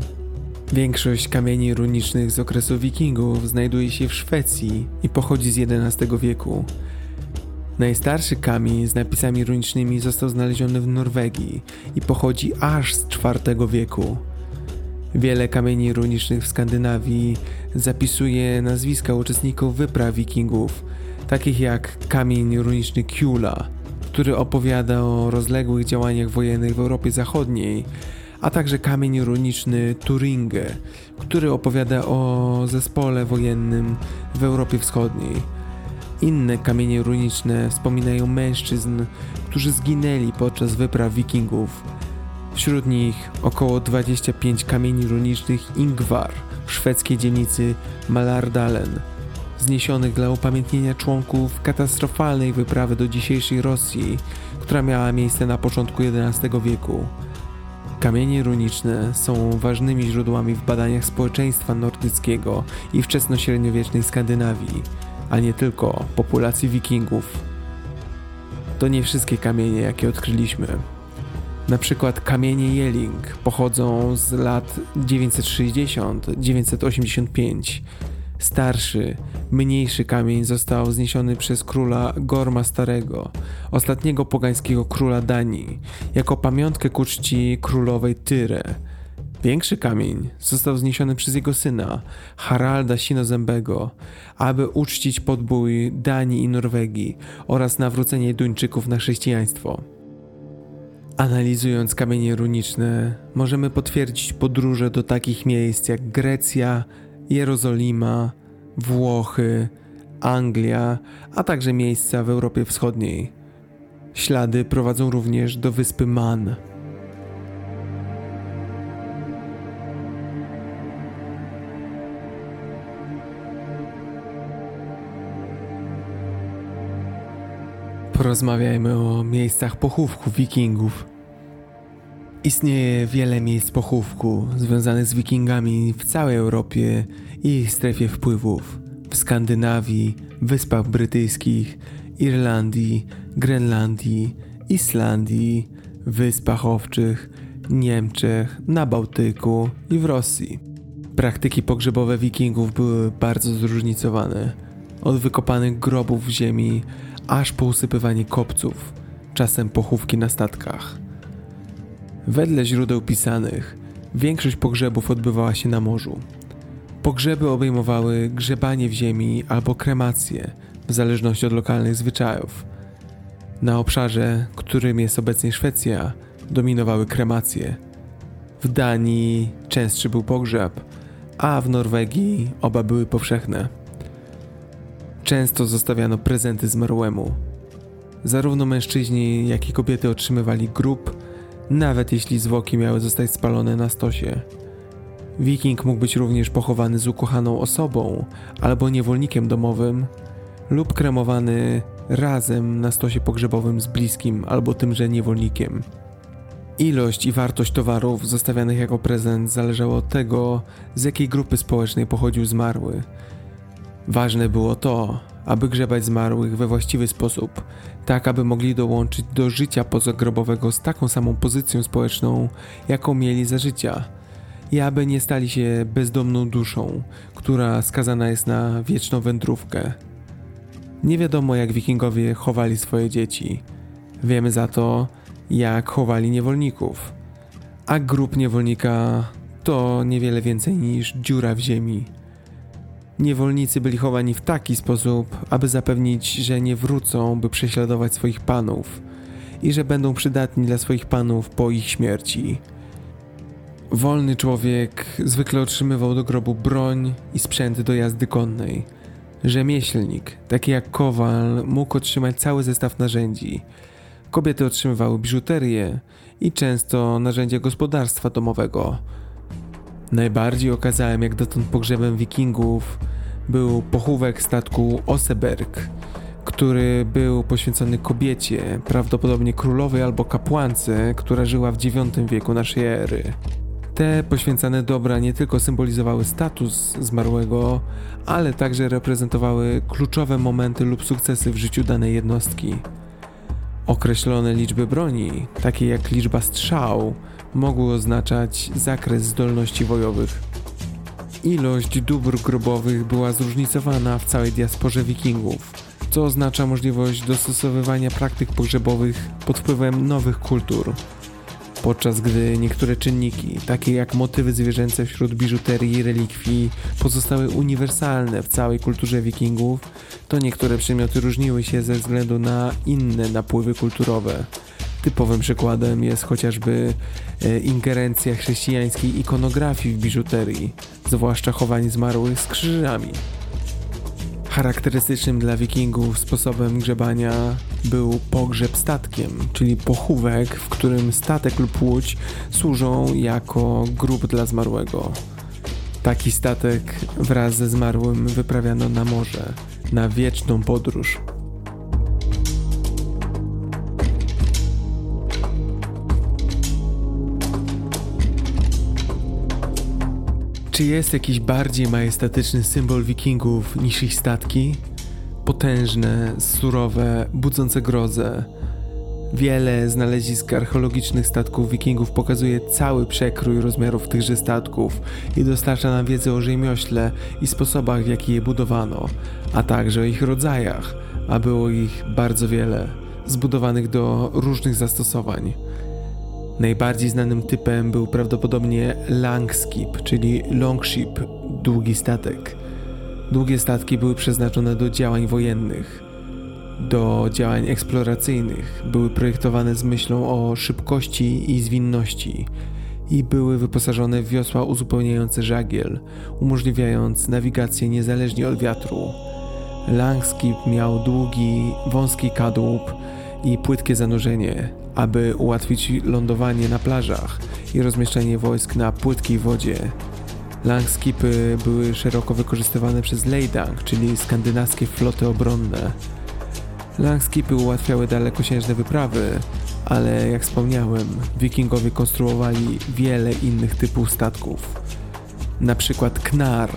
Większość kamieni runicznych z okresu wikingów znajduje się w Szwecji i pochodzi z XI wieku. Najstarszy kamień z napisami runicznymi został znaleziony w Norwegii i pochodzi aż z IV wieku. Wiele kamieni runicznych w Skandynawii zapisuje nazwiska uczestników wypraw wikingów, takich jak kamień runiczny Kjula, który opowiada o rozległych działaniach wojennych w Europie Zachodniej, a także kamień runiczny Turinge, który opowiada o zespole wojennym w Europie Wschodniej. Inne kamienie runiczne wspominają mężczyzn, którzy zginęli podczas wypraw wikingów Wśród nich około 25 kamieni runicznych Ingvar, w szwedzkiej dzielnicy Malardalen, zniesionych dla upamiętnienia członków katastrofalnej wyprawy do dzisiejszej Rosji, która miała miejsce na początku XI wieku. Kamienie runiczne są ważnymi źródłami w badaniach społeczeństwa nordyckiego i wczesnośredniowiecznej Skandynawii, a nie tylko populacji wikingów. To nie wszystkie kamienie, jakie odkryliśmy. Na przykład kamienie Jelling pochodzą z lat 960-985. Starszy, mniejszy kamień został zniesiony przez króla Gorma Starego, ostatniego pogańskiego króla Danii, jako pamiątkę ku czci królowej Tyre. Większy kamień został zniesiony przez jego syna, Haralda Sinozębego, aby uczcić podbój Danii i Norwegii oraz nawrócenie Duńczyków na chrześcijaństwo. Analizując kamienie runiczne, możemy potwierdzić podróże do takich miejsc jak Grecja, Jerozolima, Włochy, Anglia, a także miejsca w Europie Wschodniej. Ślady prowadzą również do wyspy Man. Porozmawiajmy o miejscach pochówku wikingów. Istnieje wiele miejsc pochówku związanych z wikingami w całej Europie i ich strefie wpływów. W Skandynawii, Wyspach Brytyjskich, Irlandii, Grenlandii, Islandii, Wyspach Owczych, Niemczech, na Bałtyku i w Rosji. Praktyki pogrzebowe wikingów były bardzo zróżnicowane. Od wykopanych grobów w ziemi, aż po usypywanie kopców, czasem pochówki na statkach. Wedle źródeł pisanych, większość pogrzebów odbywała się na morzu. Pogrzeby obejmowały grzebanie w ziemi albo kremację, w zależności od lokalnych zwyczajów. Na obszarze, którym jest obecnie Szwecja, dominowały kremacje. W Danii częstszy był pogrzeb, a w Norwegii oba były powszechne. Często zostawiano prezenty zmarłemu. Zarówno mężczyźni, jak i kobiety otrzymywali grób, nawet jeśli zwłoki miały zostać spalone na stosie. Wiking mógł być również pochowany z ukochaną osobą albo niewolnikiem domowym, lub kremowany razem na stosie pogrzebowym z bliskim albo tymże niewolnikiem. Ilość i wartość towarów zostawianych jako prezent zależało od tego, z jakiej grupy społecznej pochodził zmarły. Ważne było to, aby grzebać zmarłych we właściwy sposób, tak aby mogli dołączyć do życia pozagrobowego z taką samą pozycją społeczną, jaką mieli za życia, i aby nie stali się bezdomną duszą, która skazana jest na wieczną wędrówkę. Nie wiadomo, jak wikingowie chowali swoje dzieci. Wiemy za to, jak chowali niewolników. A grób niewolnika to niewiele więcej niż dziura w ziemi. Niewolnicy byli chowani w taki sposób, aby zapewnić, że nie wrócą, by prześladować swoich panów i że będą przydatni dla swoich panów po ich śmierci. Wolny człowiek zwykle otrzymywał do grobu broń i sprzęt do jazdy konnej. Rzemieślnik, taki jak kowal, mógł otrzymać cały zestaw narzędzi. Kobiety otrzymywały biżuterię i często narzędzia gospodarstwa domowego. Najbardziej okazałem jak dotąd pogrzebem wikingów był pochówek statku Oseberg, który był poświęcony kobiecie, prawdopodobnie królowej albo kapłance, która żyła w IX wieku naszej ery. Te poświęcane dobra nie tylko symbolizowały status zmarłego, ale także reprezentowały kluczowe momenty lub sukcesy w życiu danej jednostki. Określone liczby broni, takie jak liczba strzał, mogły oznaczać zakres zdolności wojowych. Ilość dóbr grobowych była zróżnicowana w całej diasporze wikingów, co oznacza możliwość dostosowywania praktyk pogrzebowych pod wpływem nowych kultur podczas gdy niektóre czynniki, takie jak motywy zwierzęce wśród biżuterii i relikwii, pozostały uniwersalne w całej kulturze wikingów, to niektóre przedmioty różniły się ze względu na inne napływy kulturowe. Typowym przykładem jest chociażby e, ingerencja chrześcijańskiej ikonografii w biżuterii, zwłaszcza chowanie zmarłych z krzyżami. Charakterystycznym dla wikingów sposobem grzebania był pogrzeb statkiem, czyli pochówek, w którym statek lub łódź służą jako grób dla zmarłego. Taki statek wraz ze zmarłym wyprawiano na morze, na wieczną podróż. Czy jest jakiś bardziej majestatyczny symbol wikingów niż ich statki? Potężne, surowe, budzące grozę. Wiele znalezisk archeologicznych statków wikingów pokazuje cały przekrój rozmiarów tychże statków i dostarcza nam wiedzę o rzemiośle i sposobach w jaki je budowano, a także o ich rodzajach, a było ich bardzo wiele, zbudowanych do różnych zastosowań. Najbardziej znanym typem był prawdopodobnie langskip, czyli longship, długi statek. Długie statki były przeznaczone do działań wojennych, do działań eksploracyjnych, były projektowane z myślą o szybkości i zwinności i były wyposażone w wiosła uzupełniające żagiel, umożliwiając nawigację niezależnie od wiatru. Langskip miał długi, wąski kadłub i płytkie zanurzenie, aby ułatwić lądowanie na plażach i rozmieszczenie wojsk na płytkiej wodzie. Langskipy były szeroko wykorzystywane przez Leydang, czyli skandynawskie floty obronne. Langskipy ułatwiały dalekosiężne wyprawy, ale jak wspomniałem, wikingowie konstruowali wiele innych typów statków. Na przykład Knar,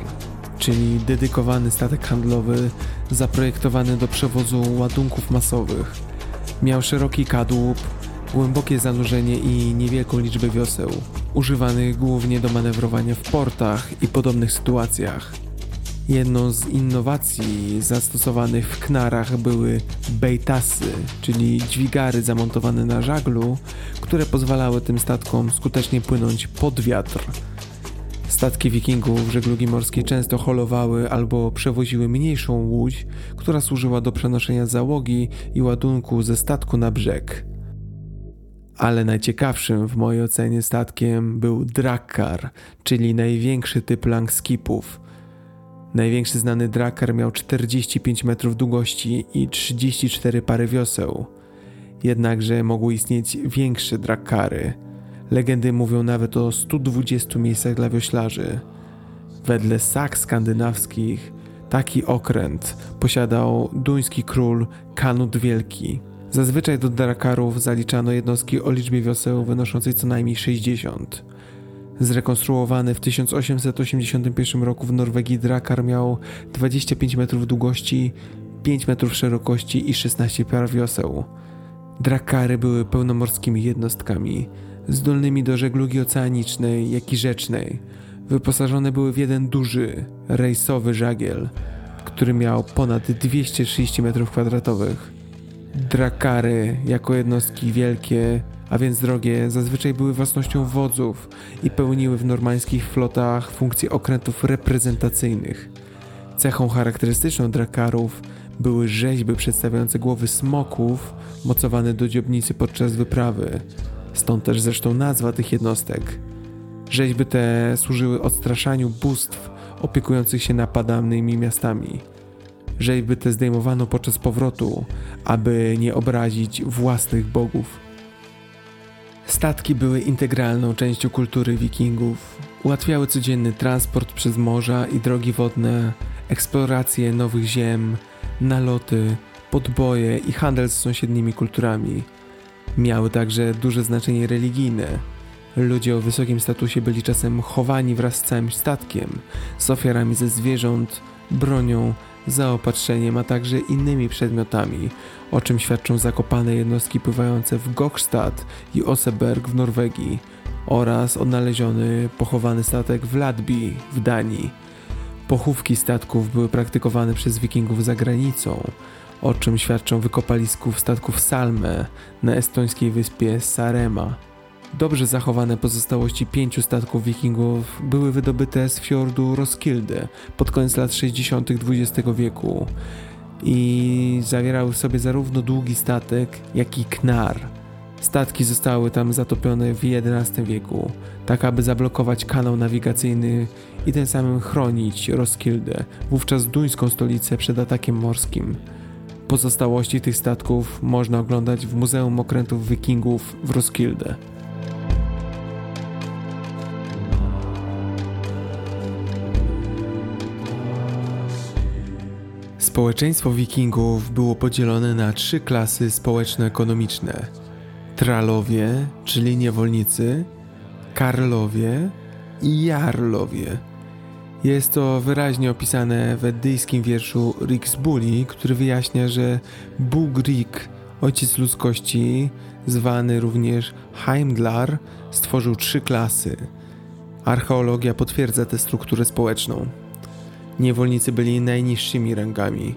czyli dedykowany statek handlowy zaprojektowany do przewozu ładunków masowych. Miał szeroki kadłub, głębokie zanurzenie i niewielką liczbę wioseł, używanych głównie do manewrowania w portach i podobnych sytuacjach. Jedną z innowacji zastosowanych w knarach były bejtasy, czyli dźwigary zamontowane na żaglu, które pozwalały tym statkom skutecznie płynąć pod wiatr. Statki wikingów żeglugi morskiej często holowały albo przewoziły mniejszą łódź, która służyła do przenoszenia załogi i ładunku ze statku na brzeg. Ale najciekawszym w mojej ocenie statkiem był Drakkar, czyli największy typ langskipów. Największy znany Drakkar miał 45 metrów długości i 34 pary wioseł. Jednakże mogły istnieć większe Drakkary. Legendy mówią nawet o 120 miejscach dla wioślarzy. Wedle sak skandynawskich taki okręt posiadał duński król Kanut Wielki. Zazwyczaj do drakarów zaliczano jednostki o liczbie wioseł wynoszącej co najmniej 60. Zrekonstruowany w 1881 roku w Norwegii drakar miał 25 metrów długości, 5 metrów szerokości i 16 par wioseł. Drakary były pełnomorskimi jednostkami, zdolnymi do żeglugi oceanicznej, jak i rzecznej. Wyposażone były w jeden duży, rejsowy żagiel, który miał ponad 230 m2. Drakary, jako jednostki wielkie, a więc drogie, zazwyczaj były własnością wodzów i pełniły w normańskich flotach funkcje okrętów reprezentacyjnych. Cechą charakterystyczną drakarów były rzeźby przedstawiające głowy smoków mocowane do dziobnicy podczas wyprawy. Stąd też zresztą nazwa tych jednostek. Rzeźby te służyły odstraszaniu bóstw opiekujących się napadanymi miastami. Rzeźby te zdejmowano podczas powrotu, aby nie obrazić własnych bogów. Statki były integralną częścią kultury wikingów. Ułatwiały codzienny transport przez morza i drogi wodne, eksplorację nowych ziem, naloty, podboje i handel z sąsiednimi kulturami. Miały także duże znaczenie religijne. Ludzie o wysokim statusie byli czasem chowani wraz z całym statkiem, z ofiarami ze zwierząt, bronią, zaopatrzeniem, a także innymi przedmiotami, o czym świadczą zakopane jednostki pływające w Gokstad i Oseberg w Norwegii oraz odnaleziony pochowany statek w Ladby w Danii. Pochówki statków były praktykowane przez wikingów za granicą, o czym świadczą wykopalisków statków Salme na estońskiej wyspie Sarema. Dobrze zachowane pozostałości pięciu statków wikingów były wydobyte z fiordu Roskilde pod koniec lat 60. XX wieku i zawierały w sobie zarówno długi statek, jak i knar. Statki zostały tam zatopione w XI wieku, tak aby zablokować kanał nawigacyjny i tym samym chronić Roskilde, wówczas duńską stolicę przed atakiem morskim. Pozostałości tych statków można oglądać w Muzeum Okrętów Wikingów w Roskilde. Społeczeństwo wikingów było podzielone na trzy klasy społeczno-ekonomiczne. Tralowie, czyli niewolnicy, Karlowie i Jarlowie. Jest to wyraźnie opisane w edyjskim wierszu Riksbuli, który wyjaśnia, że Bóg Rik, ojciec ludzkości, zwany również Heimdlar, stworzył trzy klasy. Archeologia potwierdza tę strukturę społeczną. Niewolnicy byli najniższymi rangami.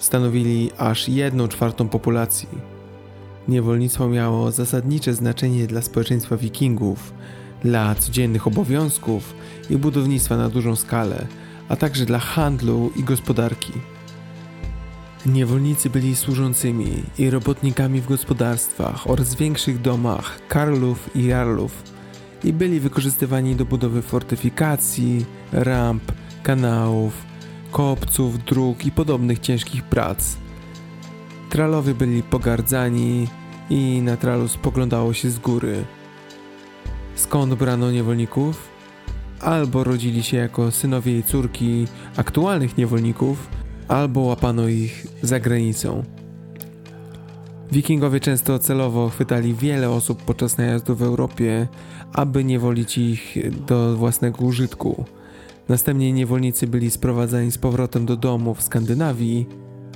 Stanowili aż jedną czwartą populacji. Niewolnictwo miało zasadnicze znaczenie dla społeczeństwa wikingów, dla codziennych obowiązków i budownictwa na dużą skalę, a także dla handlu i gospodarki. Niewolnicy byli służącymi i robotnikami w gospodarstwach oraz większych domach karlów i jarlów i byli wykorzystywani do budowy fortyfikacji, ramp, kanałów, kopców, dróg i podobnych ciężkich prac. Tralowie byli pogardzani i na tralu spoglądało się z góry. Skąd brano niewolników? Albo rodzili się jako synowie i córki aktualnych niewolników, albo łapano ich za granicą. Wikingowie często celowo chwytali wiele osób podczas najazdu w Europie, aby niewolić ich do własnego użytku. Następnie niewolnicy byli sprowadzani z powrotem do domu w Skandynawii,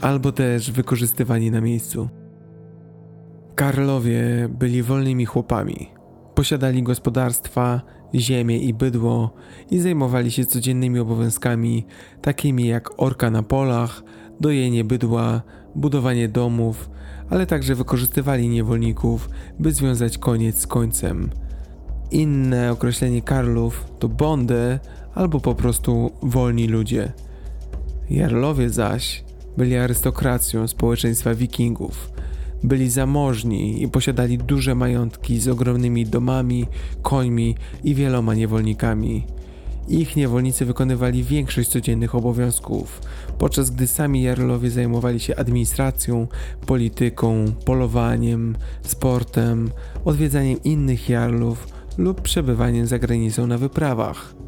albo też wykorzystywani na miejscu. Karlowie byli wolnymi chłopami. Posiadali gospodarstwa, ziemię i bydło i zajmowali się codziennymi obowiązkami, takimi jak orka na polach, dojenie bydła, budowanie domów, ale także wykorzystywali niewolników, by związać koniec z końcem. Inne określenie Karlów to bondy albo po prostu wolni ludzie. Jarlowie zaś byli arystokracją społeczeństwa wikingów. Byli zamożni i posiadali duże majątki z ogromnymi domami, końmi i wieloma niewolnikami. Ich niewolnicy wykonywali większość codziennych obowiązków, podczas gdy sami jarlowie zajmowali się administracją, polityką, polowaniem, sportem, odwiedzaniem innych jarlów lub przebywaniem za granicą na wyprawach.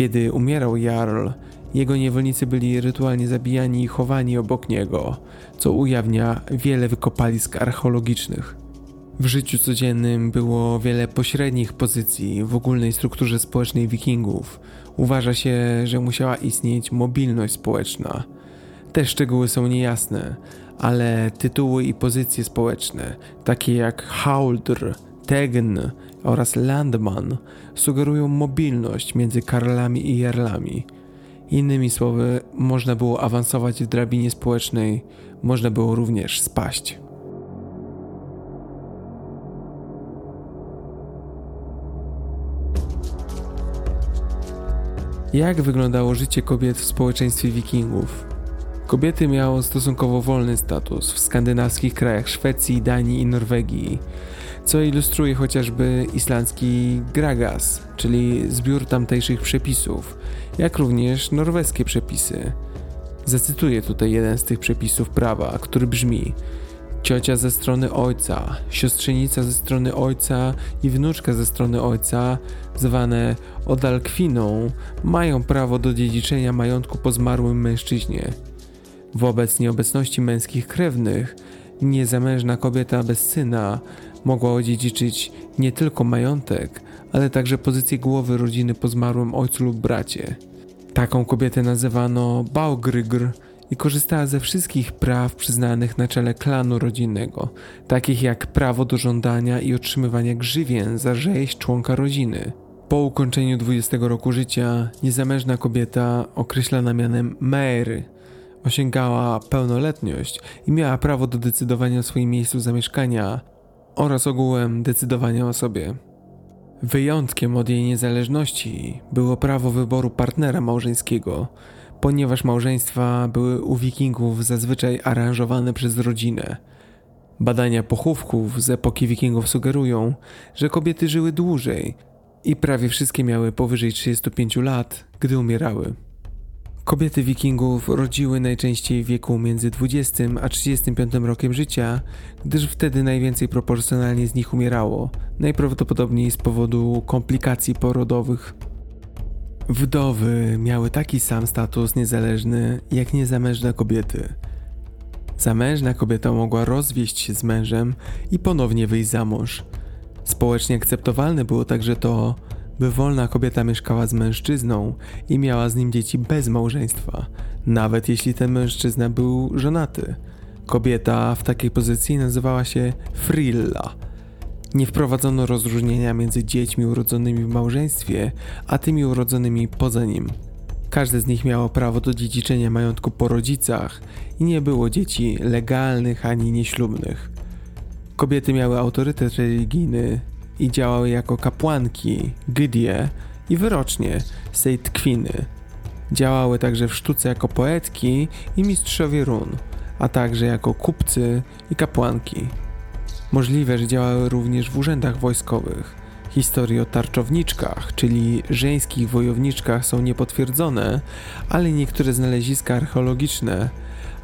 Kiedy umierał jarl, jego niewolnicy byli rytualnie zabijani i chowani obok niego, co ujawnia wiele wykopalisk archeologicznych. W życiu codziennym było wiele pośrednich pozycji w ogólnej strukturze społecznej Wikingów. Uważa się, że musiała istnieć mobilność społeczna. Te szczegóły są niejasne, ale tytuły i pozycje społeczne, takie jak Hauldr, Tegn oraz Landman, sugerują mobilność między karlami i jarlami. Innymi słowy, można było awansować w drabinie społecznej, można było również spaść. Jak wyglądało życie kobiet w społeczeństwie Wikingów? Kobiety miały stosunkowo wolny status w skandynawskich krajach Szwecji, Danii i Norwegii, co ilustruje chociażby islandzki Gragas, czyli zbiór tamtejszych przepisów, jak również norweskie przepisy. Zacytuję tutaj jeden z tych przepisów prawa, który brzmi: Ciocia ze strony ojca, siostrzenica ze strony ojca i wnuczka ze strony ojca, zwane odalkwiną, mają prawo do dziedziczenia majątku po zmarłym mężczyźnie. Wobec nieobecności męskich krewnych, niezamężna kobieta bez syna mogła odziedziczyć nie tylko majątek, ale także pozycję głowy rodziny po zmarłym ojcu lub bracie. Taką kobietę nazywano Baugrygr i korzystała ze wszystkich praw przyznanych na czele klanu rodzinnego, takich jak prawo do żądania i otrzymywania grzywien za rzeź członka rodziny. Po ukończeniu 20 roku życia niezamężna kobieta, określana mianem Mary, osiągała pełnoletność i miała prawo do decydowania o swoim miejscu zamieszkania oraz ogółem decydowania o sobie. Wyjątkiem od jej niezależności było prawo wyboru partnera małżeńskiego, ponieważ małżeństwa były u wikingów zazwyczaj aranżowane przez rodzinę. Badania pochówków z epoki wikingów sugerują, że kobiety żyły dłużej i prawie wszystkie miały powyżej 35 lat, gdy umierały. Kobiety wikingów rodziły najczęściej w wieku między 20 a 35 rokiem życia, gdyż wtedy najwięcej proporcjonalnie z nich umierało, najprawdopodobniej z powodu komplikacji porodowych. Wdowy miały taki sam status niezależny jak niezamężne kobiety. Zamężna kobieta mogła rozwieść się z mężem i ponownie wyjść za mąż. Społecznie akceptowalne było także to, by wolna kobieta mieszkała z mężczyzną i miała z nim dzieci bez małżeństwa, nawet jeśli ten mężczyzna był żonaty. Kobieta w takiej pozycji nazywała się frilla. Nie wprowadzono rozróżnienia między dziećmi urodzonymi w małżeństwie, a tymi urodzonymi poza nim. Każde z nich miało prawo do dziedziczenia majątku po rodzicach i nie było dzieci legalnych ani nieślubnych. Kobiety miały autorytet religijny i działały jako kapłanki, gydie i wyrocznie, sejtkwiny. Działały także w sztuce jako poetki i mistrzowie run, a także jako kupcy i kapłanki. Możliwe, że działały również w urzędach wojskowych. Historie o tarczowniczkach, czyli żeńskich wojowniczkach są niepotwierdzone, ale niektóre znaleziska archeologiczne,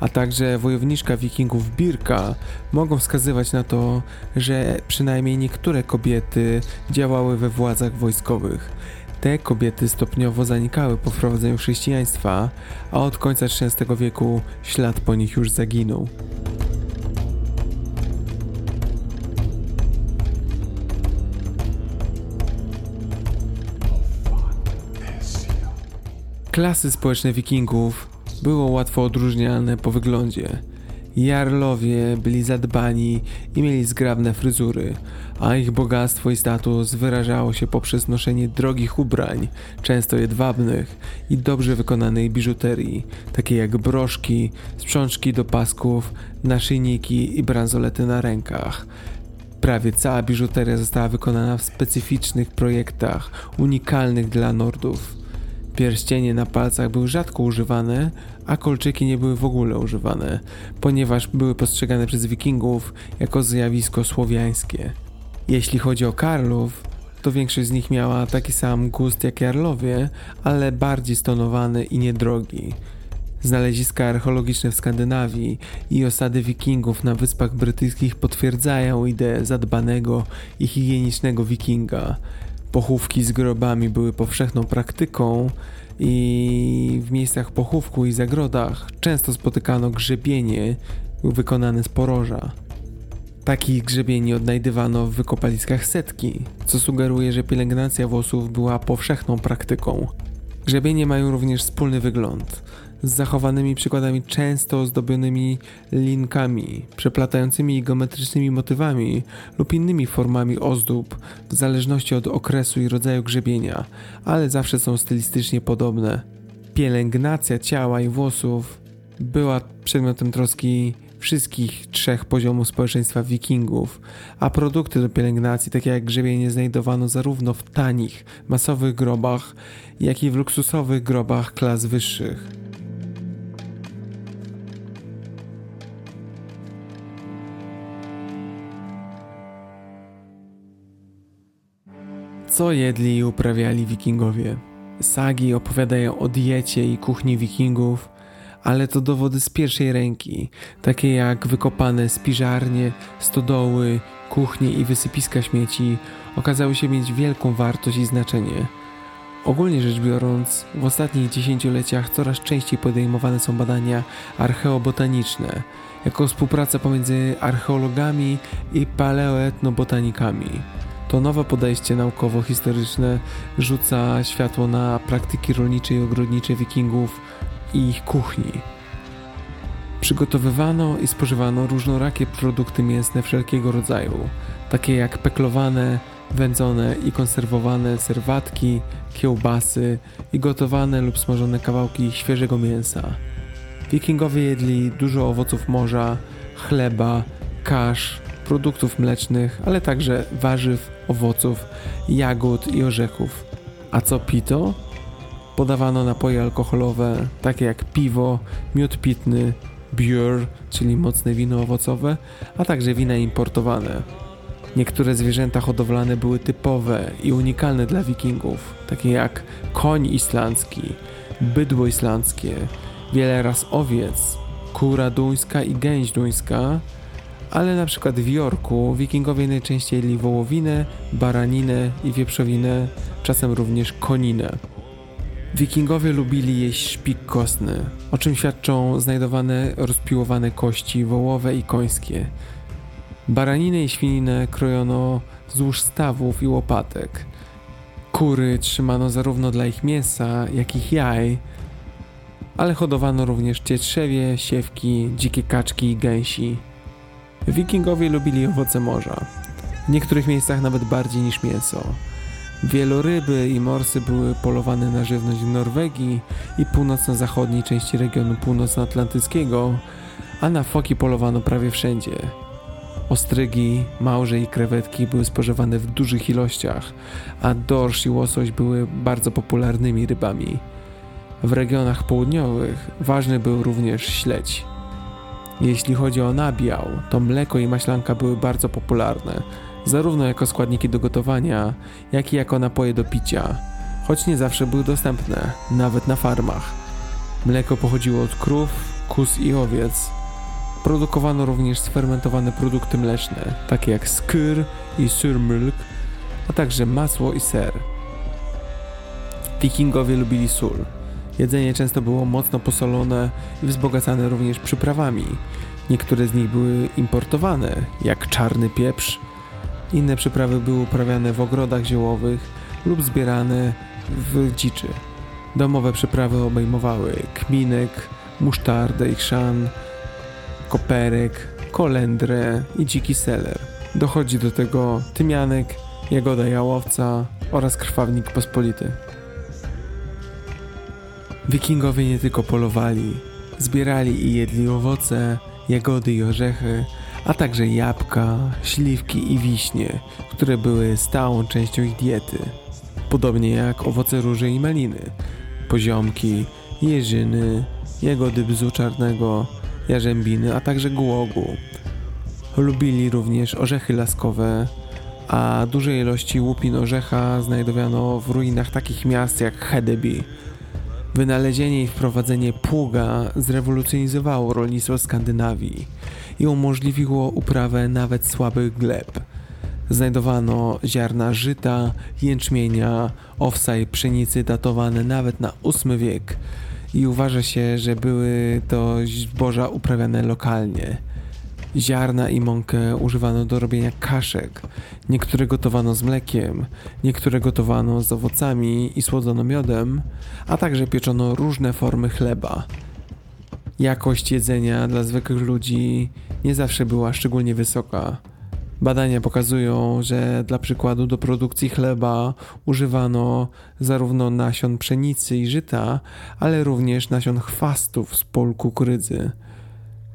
a także wojowniczka wikingów Birka mogą wskazywać na to, że przynajmniej niektóre kobiety działały we władzach wojskowych. Te kobiety stopniowo zanikały po wprowadzeniu chrześcijaństwa, a od końca XVI wieku ślad po nich już zaginął. Klasy społeczne wikingów było łatwo odróżnialne po wyglądzie. Jarlowie byli zadbani i mieli zgrabne fryzury, a ich bogactwo i status wyrażało się poprzez noszenie drogich ubrań, często jedwabnych i dobrze wykonanej biżuterii, takie jak broszki, sprzączki do pasków, naszyjniki i bransolety na rękach. Prawie cała biżuteria została wykonana w specyficznych projektach, unikalnych dla Nordów. Pierścienie na palcach były rzadko używane, a kolczyki nie były w ogóle używane, ponieważ były postrzegane przez wikingów jako zjawisko słowiańskie. Jeśli chodzi o Karlów, to większość z nich miała taki sam gust jak Jarlowie, ale bardziej stonowany i niedrogi. Znaleziska archeologiczne w Skandynawii i osady wikingów na Wyspach Brytyjskich potwierdzają ideę zadbanego i higienicznego wikinga. Pochówki z grobami były powszechną praktyką i w miejscach pochówku i zagrodach często spotykano grzebienie wykonane z poroża. Takich grzebieni odnajdywano w wykopaliskach setki, co sugeruje, że pielęgnacja włosów była powszechną praktyką. Grzebienie mają również wspólny wygląd z zachowanymi przykładami często ozdobionymi linkami, przeplatającymi geometrycznymi motywami lub innymi formami ozdób, w zależności od okresu i rodzaju grzebienia, ale zawsze są stylistycznie podobne. Pielęgnacja ciała i włosów była przedmiotem troski wszystkich trzech poziomów społeczeństwa wikingów, a produkty do pielęgnacji, takie jak grzebienie, znajdowano zarówno w tanich, masowych grobach, jak i w luksusowych grobach klas wyższych. Co jedli i uprawiali wikingowie? Sagi opowiadają o diecie i kuchni wikingów, ale to dowody z pierwszej ręki, takie jak wykopane spiżarnie, stodoły, kuchnie i wysypiska śmieci, okazały się mieć wielką wartość i znaczenie. Ogólnie rzecz biorąc, w ostatnich dziesięcioleciach coraz częściej podejmowane są badania archeobotaniczne, jako współpraca pomiędzy archeologami i paleoetnobotanikami. To nowe podejście naukowo-historyczne rzuca światło na praktyki rolnicze i ogrodnicze wikingów i ich kuchni. Przygotowywano i spożywano różnorakie produkty mięsne wszelkiego rodzaju, takie jak peklowane, wędzone i konserwowane serwatki, kiełbasy i gotowane lub smażone kawałki świeżego mięsa. Wikingowie jedli dużo owoców morza, chleba, kasz, produktów mlecznych, ale także warzyw, owoców, jagód i orzechów. A co pito? Podawano napoje alkoholowe, takie jak piwo, miód pitny, biur, czyli mocne wino owocowe, a także wina importowane. Niektóre zwierzęta hodowlane były typowe i unikalne dla wikingów, takie jak koń islandzki, bydło islandzkie, wiele ras owiec, kura duńska i gęś duńska, ale na przykład w Jorku wikingowie najczęściej jedli wołowinę, baraninę i wieprzowinę, czasem również koninę. Wikingowie lubili jeść szpik kostny, o czym świadczą znajdowane rozpiłowane kości wołowe i końskie. Baraninę i świninę krojono wzdłuż stawów i łopatek. Kury trzymano zarówno dla ich mięsa, jak i jaj, ale hodowano również cietrzewie, siewki, dzikie kaczki i gęsi. Wikingowie lubili owoce morza, w niektórych miejscach nawet bardziej niż mięso. Wieloryby i morsy były polowane na żywność w Norwegii i północno-zachodniej części regionu północnoatlantyckiego, a na foki polowano prawie wszędzie. Ostrygi, małże i krewetki były spożywane w dużych ilościach, a dorsz i łosoś były bardzo popularnymi rybami. W regionach południowych ważny był również śledź. Jeśli chodzi o nabiał, to mleko i maślanka były bardzo popularne, zarówno jako składniki do gotowania, jak i jako napoje do picia, choć nie zawsze były dostępne, nawet na farmach. Mleko pochodziło od krów, kóz i owiec. Produkowano również sfermentowane produkty mleczne, takie jak skyr i surmilk, a także masło i ser. Wikingowie lubili sól. Jedzenie często było mocno posolone i wzbogacane również przyprawami. Niektóre z nich były importowane, jak czarny pieprz. Inne przyprawy były uprawiane w ogrodach ziołowych lub zbierane w dziczy. Domowe przyprawy obejmowały kminek, musztardę i chrzan, koperek, kolendrę i dziki seler. Dochodzi do tego tymianek, jagoda jałowca oraz krwawnik pospolity. Wikingowie nie tylko polowali, zbierali i jedli owoce, jagody i orzechy, a także jabłka, śliwki i wiśnie, które były stałą częścią ich diety. Podobnie jak owoce róży i maliny, poziomki, jeżyny, jagody bzu czarnego, jarzębiny, a także głogu. Lubili również orzechy laskowe, a duże ilości łupin orzecha znajdowano w ruinach takich miast jak Hedeby, Wynalezienie i wprowadzenie pługa zrewolucjonizowało rolnictwo Skandynawii i umożliwiło uprawę nawet słabych gleb. Znajdowano ziarna żyta, jęczmienia, owsa i pszenicy datowane nawet na VIII wiek i uważa się, że były to zboża uprawiane lokalnie. Ziarna i mąkę używano do robienia kaszek. Niektóre gotowano z mlekiem, niektóre gotowano z owocami i słodzono miodem, a także pieczono różne formy chleba. Jakość jedzenia dla zwykłych ludzi nie zawsze była szczególnie wysoka. Badania pokazują, że dla przykładu do produkcji chleba używano zarówno nasion pszenicy i żyta, ale również nasion chwastów z pól kukurydzy.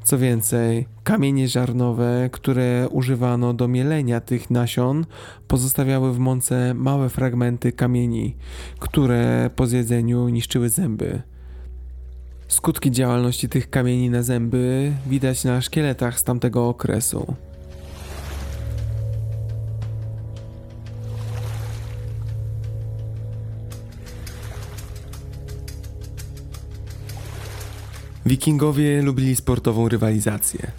Co więcej, kamienie ziarnowe, które używano do mielenia tych nasion, pozostawiały w mące małe fragmenty kamieni, które po zjedzeniu niszczyły zęby. Skutki działalności tych kamieni na zęby widać na szkieletach z tamtego okresu. Wikingowie lubili sportową rywalizację.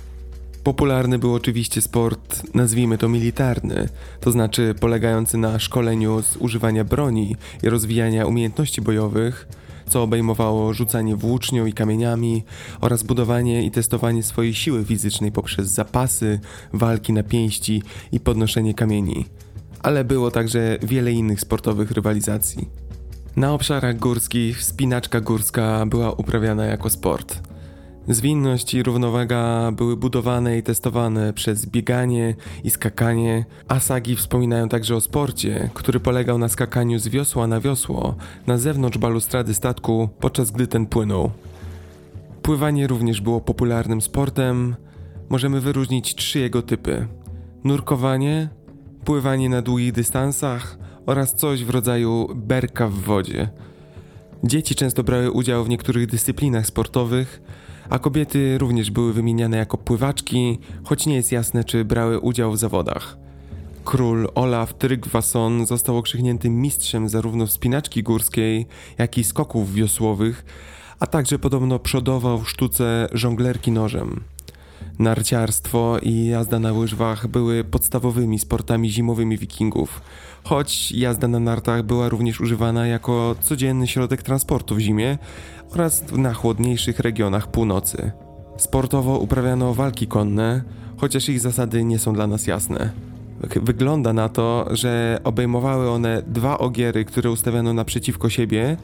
Popularny był oczywiście sport, nazwijmy to militarny, to znaczy polegający na szkoleniu z używania broni i rozwijania umiejętności bojowych, co obejmowało rzucanie włócznią i kamieniami oraz budowanie i testowanie swojej siły fizycznej poprzez zapasy, walki na pięści i podnoszenie kamieni. Ale było także wiele innych sportowych rywalizacji. Na obszarach górskich wspinaczka górska była uprawiana jako sport. Zwinność i równowaga były budowane i testowane przez bieganie i skakanie, a sagi wspominają także o sporcie, który polegał na skakaniu z wiosła na wiosło na zewnątrz balustrady statku, podczas gdy ten płynął. Pływanie również było popularnym sportem. Możemy wyróżnić trzy jego typy: nurkowanie, pływanie na długich dystansach oraz coś w rodzaju berka w wodzie. Dzieci często brały udział w niektórych dyscyplinach sportowych, a kobiety również były wymieniane jako pływaczki, choć nie jest jasne, czy brały udział w zawodach. Król Olaf Tryggvason został okrzykniętym mistrzem zarówno wspinaczki górskiej, jak i skoków wiosłowych, a także podobno przodował w sztuce żonglerki nożem. Narciarstwo i jazda na łyżwach były podstawowymi sportami zimowymi wikingów, choć jazda na nartach była również używana jako codzienny środek transportu w zimie oraz na chłodniejszych regionach północy. Sportowo uprawiano walki konne, chociaż ich zasady nie są dla nas jasne. Wygląda na to, że obejmowały one dwa ogiery, które ustawiano naprzeciwko siebie,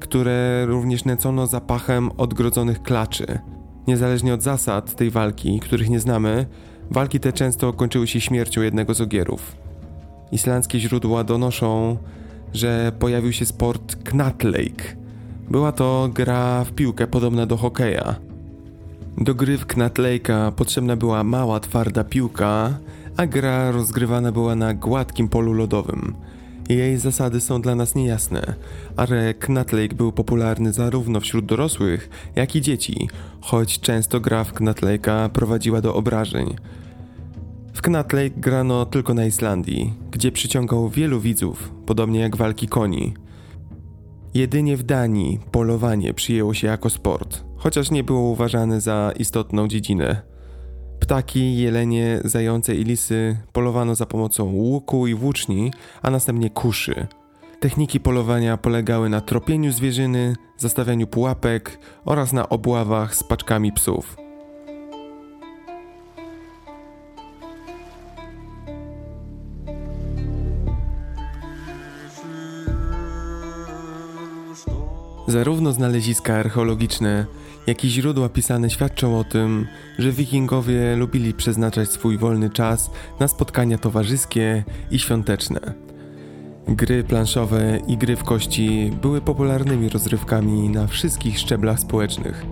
które również nęcono zapachem odgrodzonych klaczy. Niezależnie od zasad tej walki, których nie znamy, walki te często kończyły się śmiercią jednego z ogierów. Islandzkie źródła donoszą, że pojawił się sport Knatlake. Była to gra w piłkę podobna do hokeja. Do gry w Knatlake'a potrzebna była mała, twarda piłka, a gra rozgrywana była na gładkim polu lodowym. Jej zasady są dla nas niejasne, ale Knatlake był popularny zarówno wśród dorosłych, jak i dzieci, choć często gra w Knatlake'a prowadziła do obrażeń. W Knatlake grano tylko na Islandii, gdzie przyciągał wielu widzów, podobnie jak walki koni. Jedynie w Danii polowanie przyjęło się jako sport, chociaż nie było uważane za istotną dziedzinę. Ptaki, jelenie, zające i lisy polowano za pomocą łuku i włóczni, a następnie kuszy. Techniki polowania polegały na tropieniu zwierzyny, zastawianiu pułapek oraz na obławach z paczkami psów. Zarówno znaleziska archeologiczne, jak i źródła pisane świadczą o tym, że wikingowie lubili przeznaczać swój wolny czas na spotkania towarzyskie i świąteczne. Gry planszowe i gry w kości były popularnymi rozrywkami na wszystkich szczeblach społecznych.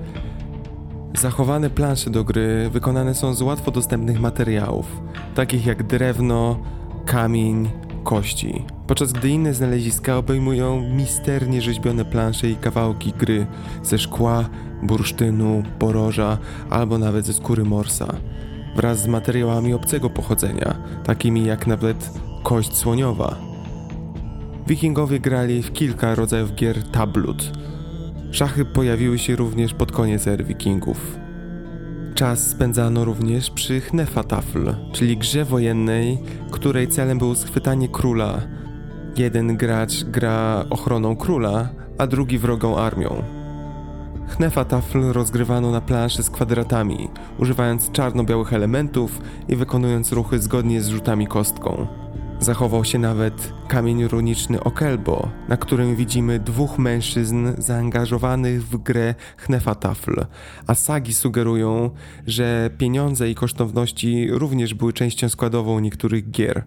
Zachowane plansze do gry wykonane są z łatwo dostępnych materiałów, takich jak drewno, kamień, kości, podczas gdy inne znaleziska obejmują misternie rzeźbione plansze i kawałki gry ze szkła, bursztynu, poroża albo nawet ze skóry morsa, wraz z materiałami obcego pochodzenia, takimi jak nawet kość słoniowa. Wikingowie grali w kilka rodzajów gier tablut. Szachy pojawiły się również pod koniec ery wikingów. Czas spędzano również przy Hnefatafl, czyli grze wojennej, której celem było schwytanie króla. Jeden gracz gra ochroną króla, a drugi wrogą armią. Hnefatafl rozgrywano na planszy z kwadratami, używając czarno-białych elementów i wykonując ruchy zgodnie z rzutami kostką. Zachował się nawet kamień runiczny Okelbo, na którym widzimy dwóch mężczyzn zaangażowanych w grę Hnefatafl, a sagi sugerują, że pieniądze i kosztowności również były częścią składową niektórych gier.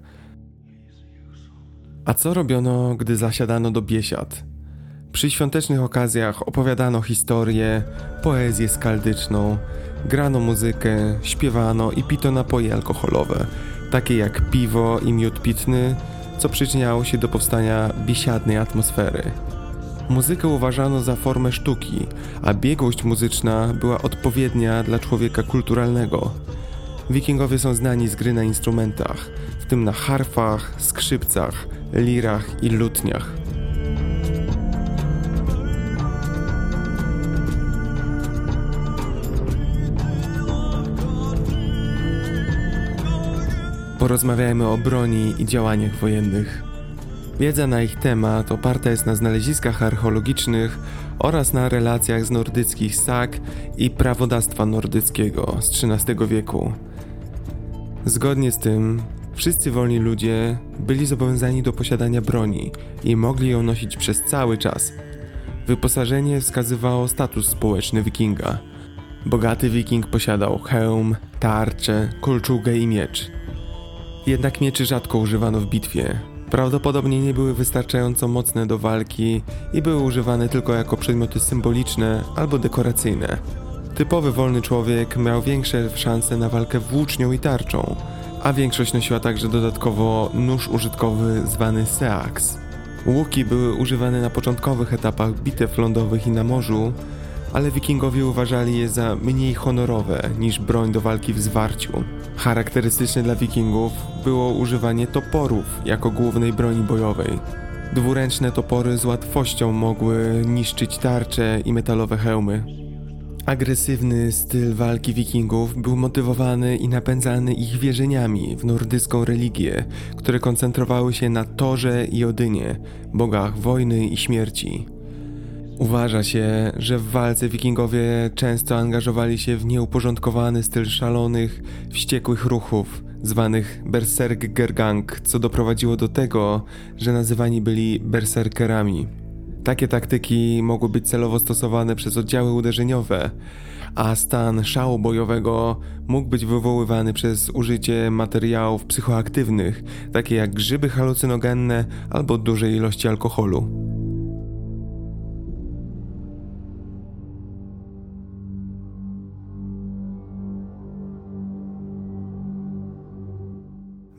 A co robiono, gdy zasiadano do biesiad? Przy świątecznych okazjach opowiadano historię, poezję skaldyczną, grano muzykę, śpiewano i pito napoje alkoholowe – takie jak piwo i miód pitny, co przyczyniało się do powstania biesiadnej atmosfery. Muzykę uważano za formę sztuki, a biegłość muzyczna była odpowiednia dla człowieka kulturalnego. Wikingowie są znani z gry na instrumentach, w tym na harfach, skrzypcach, lirach i lutniach. porozmawiajmy o broni i działaniach wojennych. Wiedza na ich temat oparta jest na znaleziskach archeologicznych oraz na relacjach z nordyckich sag i prawodawstwa nordyckiego z XIII wieku. Zgodnie z tym, wszyscy wolni ludzie byli zobowiązani do posiadania broni i mogli ją nosić przez cały czas. Wyposażenie wskazywało status społeczny wikinga. Bogaty wiking posiadał hełm, tarczę, kolczugę i miecz – jednak mieczy rzadko używano w bitwie. Prawdopodobnie nie były wystarczająco mocne do walki i były używane tylko jako przedmioty symboliczne albo dekoracyjne. Typowy wolny człowiek miał większe szanse na walkę włócznią i tarczą, a większość nosiła także dodatkowo nóż użytkowy zwany seax. Łuki były używane na początkowych etapach bitew lądowych i na morzu, ale wikingowie uważali je za mniej honorowe niż broń do walki w zwarciu. Charakterystyczne dla wikingów było używanie toporów jako głównej broni bojowej. Dwuręczne topory z łatwością mogły niszczyć tarcze i metalowe hełmy. Agresywny styl walki wikingów był motywowany i napędzany ich wierzeniami w nordycką religię, które koncentrowały się na Torze i Odynie, bogach wojny i śmierci. Uważa się, że w walce wikingowie często angażowali się w nieuporządkowany styl szalonych, wściekłych ruchów, zwanych berserkgergang, co doprowadziło do tego, że nazywani byli berserkerami. Takie taktyki mogły być celowo stosowane przez oddziały uderzeniowe, a stan szału bojowego mógł być wywoływany przez użycie materiałów psychoaktywnych, takie jak grzyby halucynogenne albo duże ilości alkoholu.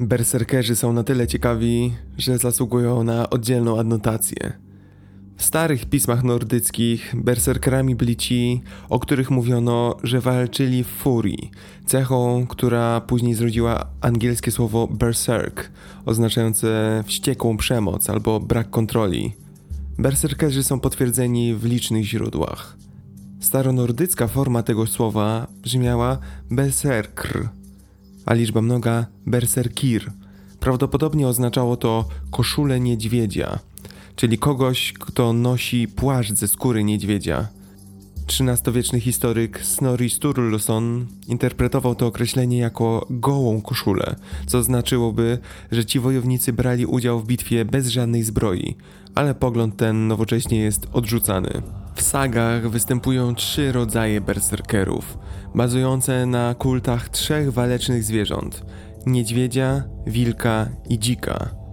Berserkerzy są na tyle ciekawi, że zasługują na oddzielną adnotację. W starych pismach nordyckich berserkerami byli ci, o których mówiono, że walczyli w furii, cechą, która później zrodziła angielskie słowo berserk, oznaczające wściekłą przemoc albo brak kontroli. Berserkerzy są potwierdzeni w licznych źródłach. Staronordycka forma tego słowa brzmiała berserkr, a liczba mnoga berserkir. Prawdopodobnie oznaczało to koszulę niedźwiedzia – czyli kogoś, kto nosi płaszcz ze skóry niedźwiedzia. XIII-wieczny historyk Snorri Sturluson interpretował to określenie jako gołą koszulę, co znaczyłoby, że ci wojownicy brali udział w bitwie bez żadnej zbroi, ale pogląd ten nowocześnie jest odrzucany. W sagach występują trzy rodzaje berserkerów, bazujące na kultach trzech walecznych zwierząt: niedźwiedzia, wilka i dzika.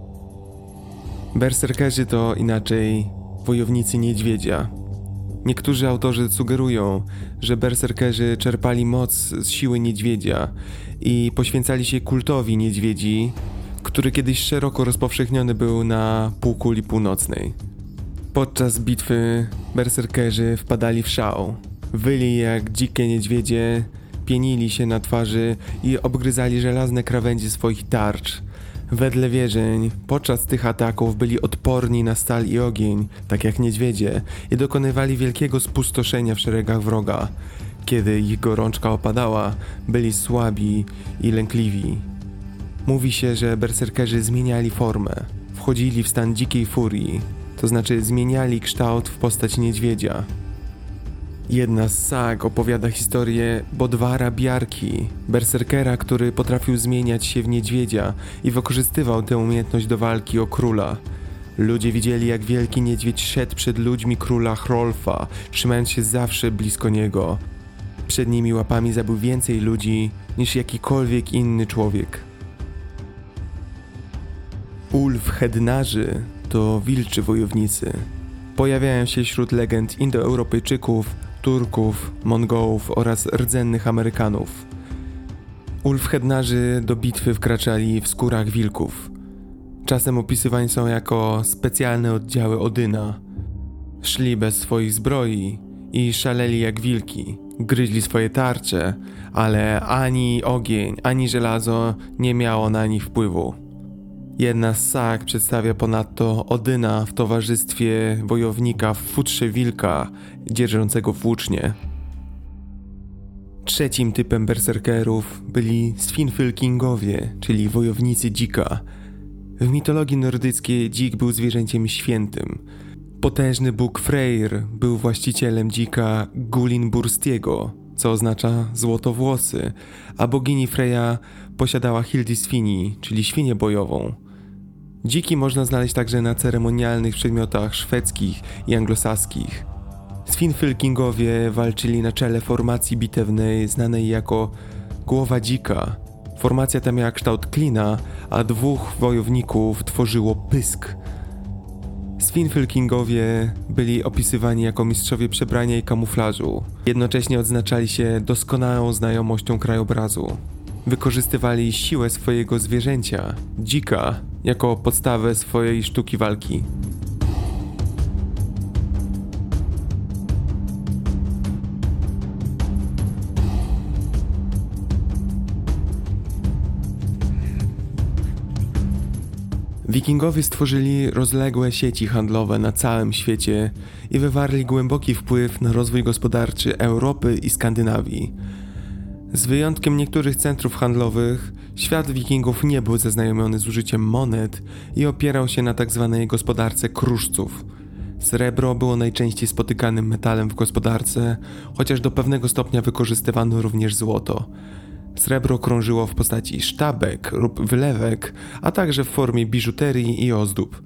Berserkerzy to inaczej wojownicy niedźwiedzia. Niektórzy autorzy sugerują, że berserkerzy czerpali moc z siły niedźwiedzia i poświęcali się kultowi niedźwiedzi, który kiedyś szeroko rozpowszechniony był na półkuli północnej. Podczas bitwy berserkerzy wpadali w szał. Wyli jak dzikie niedźwiedzie, pienili się na twarzy i obgryzali żelazne krawędzie swoich tarcz, Wedle wierzeń, podczas tych ataków byli odporni na stal i ogień, tak jak niedźwiedzie, i dokonywali wielkiego spustoszenia w szeregach wroga. Kiedy ich gorączka opadała, byli słabi i lękliwi. Mówi się, że berserkerzy zmieniali formę, wchodzili w stan dzikiej furii, to znaczy zmieniali kształt w postać niedźwiedzia. Jedna z sag opowiada historię Bodwara Biarki, berserkera, który potrafił zmieniać się w niedźwiedzia i wykorzystywał tę umiejętność do walki o króla. Ludzie widzieli, jak wielki niedźwiedź szedł przed ludźmi króla Hrolfa, trzymając się zawsze blisko niego. Przednimi łapami zabił więcej ludzi niż jakikolwiek inny człowiek. Ulf Hednarzy to wilczy wojownicy. Pojawiają się wśród legend Indoeuropejczyków, Turków, Mongołów oraz rdzennych Amerykanów. Ulfhednarzy do bitwy wkraczali w skórach wilków. Czasem opisywani są jako specjalne oddziały Odyna. Szli bez swoich zbroi i szaleli jak wilki. Gryźli swoje tarcze, ale ani ogień, ani żelazo nie miało na nich wpływu. Jedna z sag przedstawia ponadto Odyna w towarzystwie wojownika w futrze wilka, dzierżącego włócznie. Trzecim typem berserkerów byli Sfinfylkingowie, czyli wojownicy dzika. W mitologii nordyckiej dzik był zwierzęciem świętym. Potężny bóg Freyr był właścicielem dzika Gulinburstiego, co oznacza złotowłosy, a bogini Freya posiadała Hildisfini, czyli świnię bojową. Dziki można znaleźć także na ceremonialnych przedmiotach szwedzkich i anglosaskich. Sfinfylkingowie walczyli na czele formacji bitewnej znanej jako Głowa Dzika. Formacja ta miała kształt klina, a dwóch wojowników tworzyło pysk. Sfinfylkingowie byli opisywani jako mistrzowie przebrania i kamuflażu. Jednocześnie odznaczali się doskonałą znajomością krajobrazu. Wykorzystywali siłę swojego zwierzęcia, dzika, jako podstawę swojej sztuki walki. Wikingowie stworzyli rozległe sieci handlowe na całym świecie i wywarli głęboki wpływ na rozwój gospodarczy Europy i Skandynawii. Z wyjątkiem niektórych centrów handlowych, świat wikingów nie był zaznajomiony z użyciem monet i opierał się na tzw. Tak gospodarce kruszców. Srebro było najczęściej spotykanym metalem w gospodarce, chociaż do pewnego stopnia wykorzystywano również złoto. Srebro krążyło w postaci sztabek lub wylewek, a także w formie biżuterii i ozdób.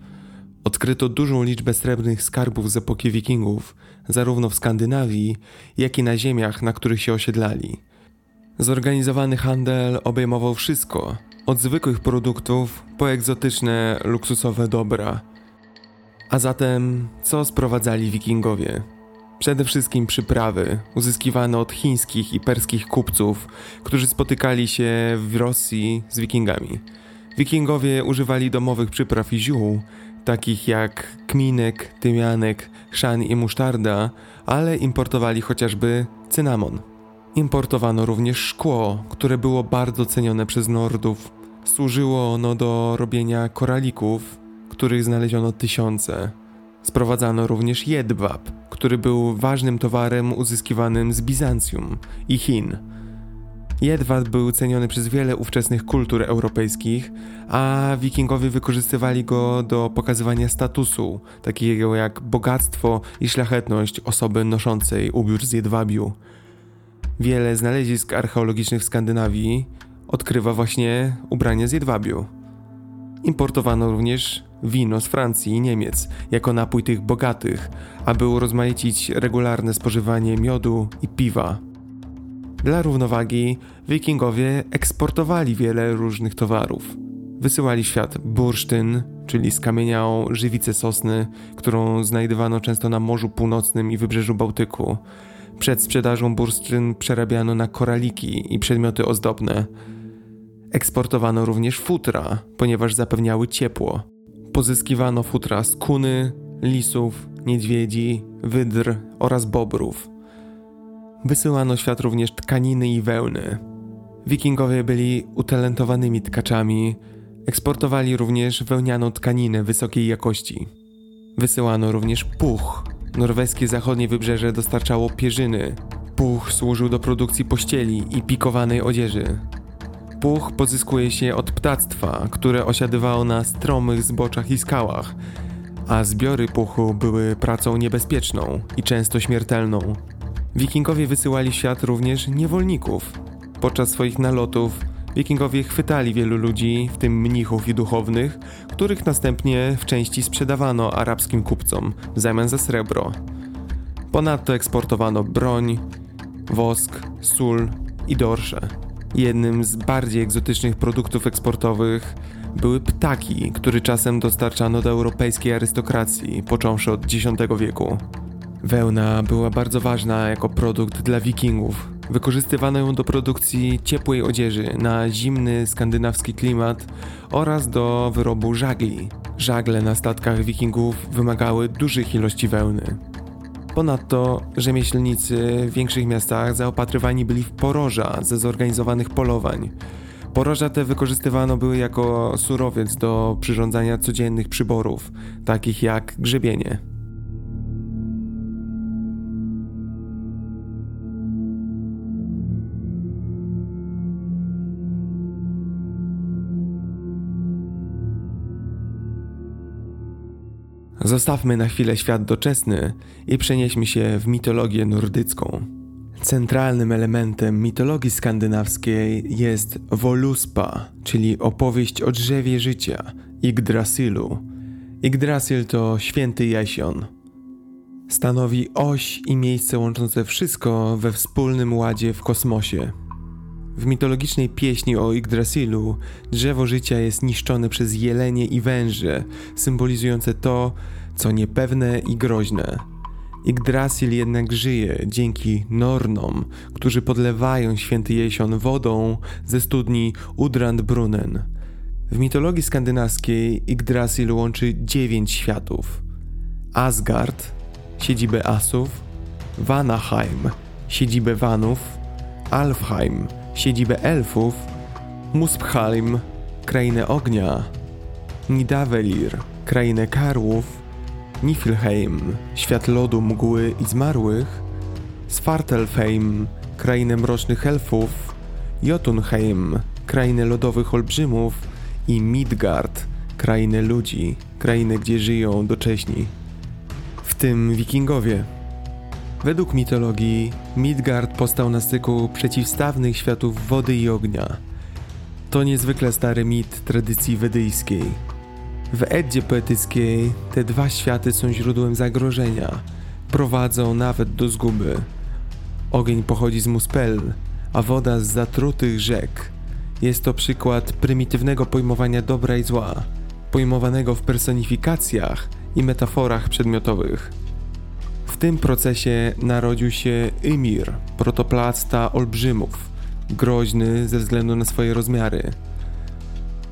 Odkryto dużą liczbę srebrnych skarbów z epoki wikingów, zarówno w Skandynawii, jak i na ziemiach, na których się osiedlali. Zorganizowany handel obejmował wszystko, od zwykłych produktów po egzotyczne, luksusowe dobra. A zatem, co sprowadzali wikingowie? Przede wszystkim przyprawy, uzyskiwane od chińskich i perskich kupców, którzy spotykali się w Rosji z wikingami. Wikingowie używali domowych przypraw i ziół, takich jak kminek, tymianek, chrzan i musztarda, ale importowali chociażby cynamon. Importowano również szkło, które było bardzo cenione przez Nordów. Służyło ono do robienia koralików, których znaleziono tysiące. Sprowadzano również jedwab, który był ważnym towarem uzyskiwanym z Bizancjum i Chin. Jedwab był ceniony przez wiele ówczesnych kultur europejskich, a wikingowie wykorzystywali go do pokazywania statusu, takiego jak bogactwo i szlachetność osoby noszącej ubiór z jedwabiu. Wiele znalezisk archeologicznych w Skandynawii odkrywa właśnie ubrania z jedwabiu. Importowano również wino z Francji i Niemiec jako napój tych bogatych, aby urozmaicić regularne spożywanie miodu i piwa. Dla równowagi wikingowie eksportowali wiele różnych towarów. Wysyłali świat bursztyn, czyli skamieniałą żywicę sosny, którą znajdowano często na Morzu Północnym i wybrzeżu Bałtyku. Przed sprzedażą bursztyn przerabiano na koraliki i przedmioty ozdobne. Eksportowano również futra, ponieważ zapewniały ciepło. Pozyskiwano futra z kuny, lisów, niedźwiedzi, wydr oraz bobrów. Wysyłano świat również tkaniny i wełny. Wikingowie byli utalentowanymi tkaczami, eksportowali również wełnianą tkaninę wysokiej jakości. Wysyłano również puch. Norweskie zachodnie wybrzeże dostarczało pierzyny. Puch służył do produkcji pościeli i pikowanej odzieży. Puch pozyskuje się od ptactwa, które osiadywało na stromych zboczach i skałach, a zbiory puchu były pracą niebezpieczną i często śmiertelną. Wikingowie wysyłali w świat również niewolników. Podczas swoich nalotów wikingowie chwytali wielu ludzi, w tym mnichów i duchownych, których następnie w części sprzedawano arabskim kupcom w zamian za srebro. Ponadto eksportowano broń, wosk, sól i dorsze. Jednym z bardziej egzotycznych produktów eksportowych były ptaki, które czasem dostarczano do europejskiej arystokracji, począwszy od X wieku. Wełna była bardzo ważna jako produkt dla wikingów. Wykorzystywano ją do produkcji ciepłej odzieży na zimny skandynawski klimat oraz do wyrobu żagli. Żagle na statkach wikingów wymagały dużych ilości wełny. Ponadto rzemieślnicy w większych miastach zaopatrywani byli w poroża ze zorganizowanych polowań. Poroża te wykorzystywano były jako surowiec do przyrządzania codziennych przyborów, takich jak grzebienie. Zostawmy na chwilę świat doczesny i przenieśmy się w mitologię nordycką. Centralnym elementem mitologii skandynawskiej jest Voluspa, czyli opowieść o drzewie życia, Yggdrasilu. Yggdrasil to święty jesion. Stanowi oś i miejsce łączące wszystko we wspólnym ładzie w kosmosie. W mitologicznej pieśni o Yggdrasilu drzewo życia jest niszczone przez jelenie i węże, symbolizujące to, co niepewne i groźne. Yggdrasil jednak żyje dzięki Nornom, którzy podlewają święty jesion wodą ze studni Udrandbrunnen. W mitologii skandynawskiej Yggdrasil łączy dziewięć światów. Asgard, siedzibę Asów, Vanaheim, siedzibę Vanów, Alfheim – siedzibę elfów, Muspelheim, krainę ognia, Nidavellir, krainę Karłów, Niflheim, świat lodu, mgły i zmarłych, Svartalfheim, krainę mrocznych elfów, Jotunheim, krainę lodowych olbrzymów i Midgard, krainę ludzi, krainę, gdzie żyją docześni. W tym wikingowie. Według mitologii Midgard powstał na styku przeciwstawnych światów wody i ognia. To niezwykle stary mit tradycji wedyjskiej. W Eddzie poetyckiej te dwa światy są źródłem zagrożenia, prowadzą nawet do zguby. Ogień pochodzi z Muspel, a woda z zatrutych rzek. Jest to przykład prymitywnego pojmowania dobra i zła, pojmowanego w personifikacjach i metaforach przedmiotowych. W tym procesie narodził się Ymir, protoplasta olbrzymów, groźny ze względu na swoje rozmiary.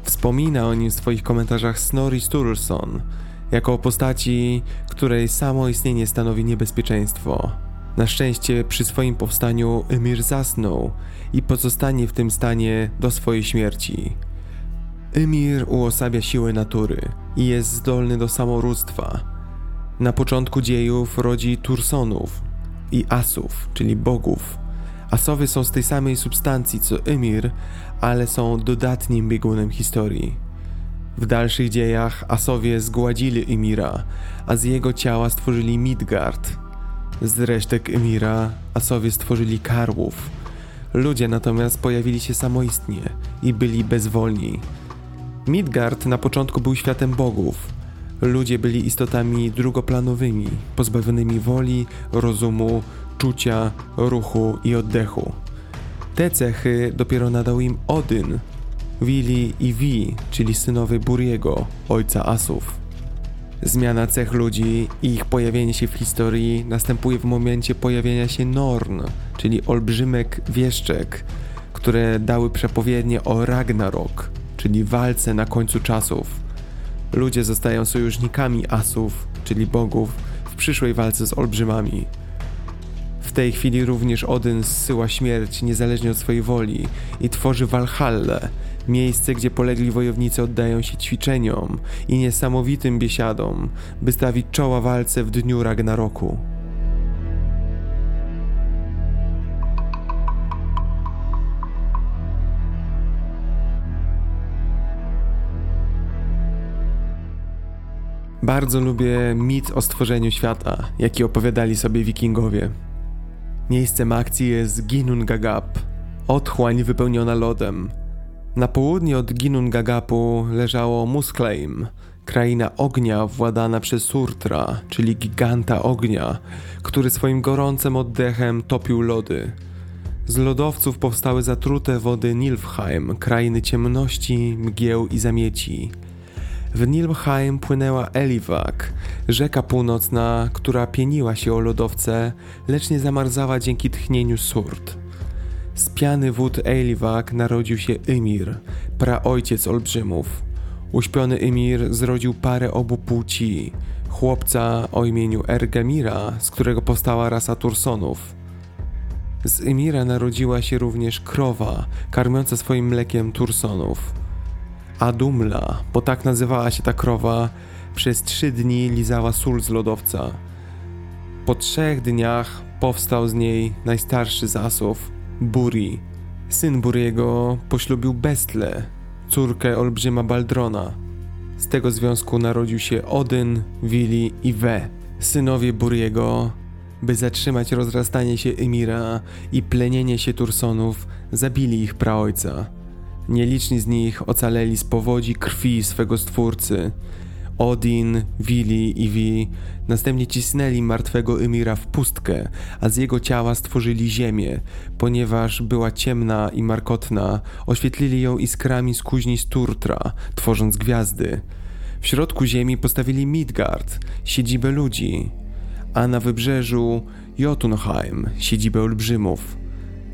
Wspomina o nim w swoich komentarzach Snorri Sturluson, jako o postaci, której samo istnienie stanowi niebezpieczeństwo. Na szczęście przy swoim powstaniu Ymir zasnął i pozostanie w tym stanie do swojej śmierci. Ymir uosabia siły natury i jest zdolny do samorództwa. Na początku dziejów rodzi Tursonów i Asów, czyli bogów. Asowie są z tej samej substancji co Ymir, ale są dodatnim biegunem historii. W dalszych dziejach Asowie zgładzili Ymira, a z jego ciała stworzyli Midgard. Z resztek Ymira Asowie stworzyli Karłów. Ludzie natomiast pojawili się samoistnie i byli bezwolni. Midgard na początku był światem bogów. Ludzie byli istotami drugoplanowymi, pozbawionymi woli, rozumu, czucia, ruchu i oddechu. Te cechy dopiero nadał im Odyn, Wili i Vi, czyli synowie Buriego, ojca Asów. Zmiana cech ludzi i ich pojawienie się w historii następuje w momencie pojawienia się Norn, czyli olbrzymek wieszczek, które dały przepowiednie o Ragnarok, czyli walce na końcu czasów. Ludzie zostają sojusznikami asów, czyli bogów, w przyszłej walce z olbrzymami. W tej chwili również Odyn zsyła śmierć niezależnie od swojej woli i tworzy Valhalla, miejsce, gdzie polegli wojownicy oddają się ćwiczeniom i niesamowitym biesiadom, by stawić czoła walce w dniu Ragnaroku. Bardzo lubię mit o stworzeniu świata, jaki opowiadali sobie wikingowie. Miejscem akcji jest Ginnungagap, otchłań wypełniona lodem. Na południe od Ginnungagapu leżało Muskleim, kraina ognia władana przez Surtra, czyli giganta ognia, który swoim gorącym oddechem topił lody. Z lodowców powstały zatrute wody Nilfheim, krainy ciemności, mgieł i zamieci – w Nilfheim płynęła Eliwak, rzeka północna, która pieniła się o lodowce, lecz nie zamarzała dzięki tchnieniu surt. Z piany wód Eliwak narodził się Ymir, praojciec olbrzymów. Uśpiony Ymir zrodził parę obu płci, chłopca o imieniu Ergemira, z którego powstała rasa Tursonów. Z Ymira narodziła się również krowa, karmiąca swoim mlekiem Tursonów. Adumla, bo tak nazywała się ta krowa, przez trzy dni lizała sól z lodowca. Po trzech dniach powstał z niej najstarszy z asów, Buri. Syn Buriego poślubił Bestle, córkę olbrzyma Baldrona. Z tego związku narodził się Odyn, Wili i We, synowie Buriego. By zatrzymać rozrastanie się Emira i plenienie się Tursonów, zabili ich praojca. Nieliczni z nich ocaleli z powodzi krwi swego stwórcy. Odin, Wili i Vi następnie cisnęli martwego Emira w pustkę, a z jego ciała stworzyli ziemię, ponieważ była ciemna i markotna, oświetlili ją iskrami z kuźni Sturtra, tworząc gwiazdy. W środku ziemi postawili Midgard, siedzibę ludzi, a na wybrzeżu Jotunheim, siedzibę olbrzymów.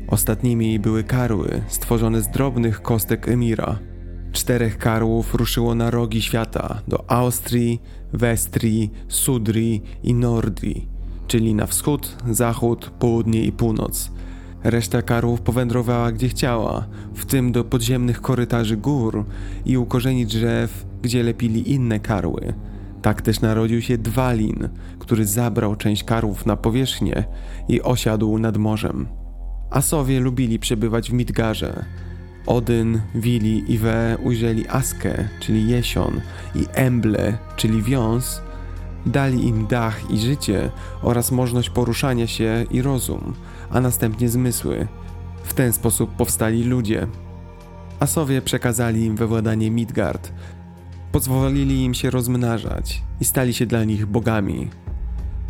Ostatnimi były karły, stworzone z drobnych kostek Emira. Czterech karłów ruszyło na rogi świata do Austrii, Westrii, Sudrii i Nordii, czyli na wschód, zachód, południe i północ. Reszta karłów powędrowała gdzie chciała, w tym do podziemnych korytarzy gór i u korzeni drzew, gdzie lepili inne karły. Tak też narodził się Dwalin, który zabrał część karłów na powierzchnię i osiadł nad morzem. Asowie lubili przebywać w Midgarze. Odyn, Wili i We ujrzeli Askę, czyli jesion, i Emble, czyli wiąz, dali im dach i życie oraz możliwość poruszania się i rozum, a następnie zmysły. W ten sposób powstali ludzie. Asowie przekazali im wywładanie Midgard, pozwolili im się rozmnażać i stali się dla nich bogami.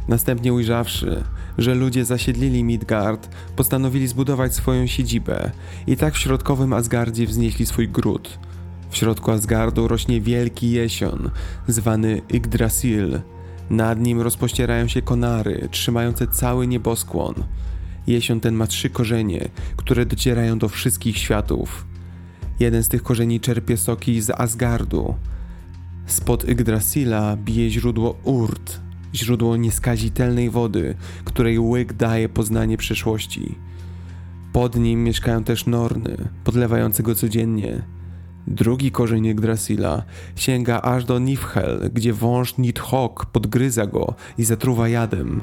Następnie ujrzawszy, że ludzie zasiedlili Midgard, postanowili zbudować swoją siedzibę i tak w środkowym Asgardzie wznieśli swój gród. W środku Asgardu rośnie wielki jesion, zwany Yggdrasil. Nad nim rozpościerają się konary, trzymające cały nieboskłon. Jesion ten ma trzy korzenie, które docierają do wszystkich światów. Jeden z tych korzeni czerpie soki z Asgardu. Spod Yggdrasila bije źródło Urt, źródło nieskazitelnej wody, której łyk daje poznanie przeszłości. Pod nim mieszkają też Norny, podlewające go codziennie. Drugi korzeń Yggdrasila sięga aż do Nifhel, gdzie wąż Nidhogg podgryza go i zatruwa jadem.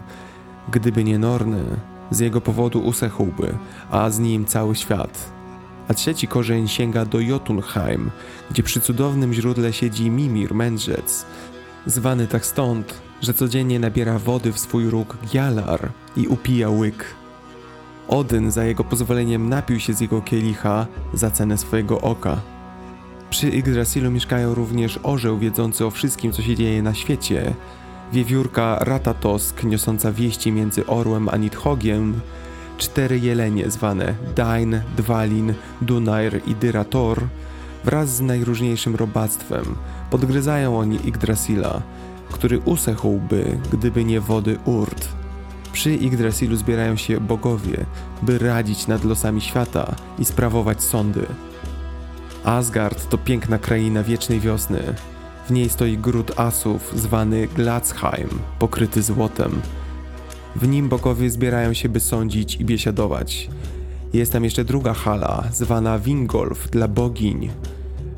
Gdyby nie Norny, z jego powodu usechłby, a z nim cały świat. A trzeci korzeń sięga do Jotunheim, gdzie przy cudownym źródle siedzi Mimir Mędrzec, zwany tak stąd, że codziennie nabiera wody w swój róg Gjalar i upija łyk. Odyn za jego pozwoleniem napił się z jego kielicha za cenę swojego oka. Przy Yggdrasilu mieszkają również orzeł wiedzący o wszystkim, co się dzieje na świecie, wiewiórka Ratatosk niosąca wieści między orłem a Nidhogiem, cztery jelenie zwane Dain, Dwalin, Dunair i Dyrator wraz z najróżniejszym robactwem podgryzają oni Yggdrasila, który usechłby, gdyby nie wody Urt. Przy Yggdrasilu zbierają się bogowie, by radzić nad losami świata i sprawować sądy. Asgard to piękna kraina wiecznej wiosny. W niej stoi gród asów zwany Glatzheim, pokryty złotem. W nim bogowie zbierają się, by sądzić i biesiadować. Jest tam jeszcze druga hala, zwana Wingolf dla bogiń.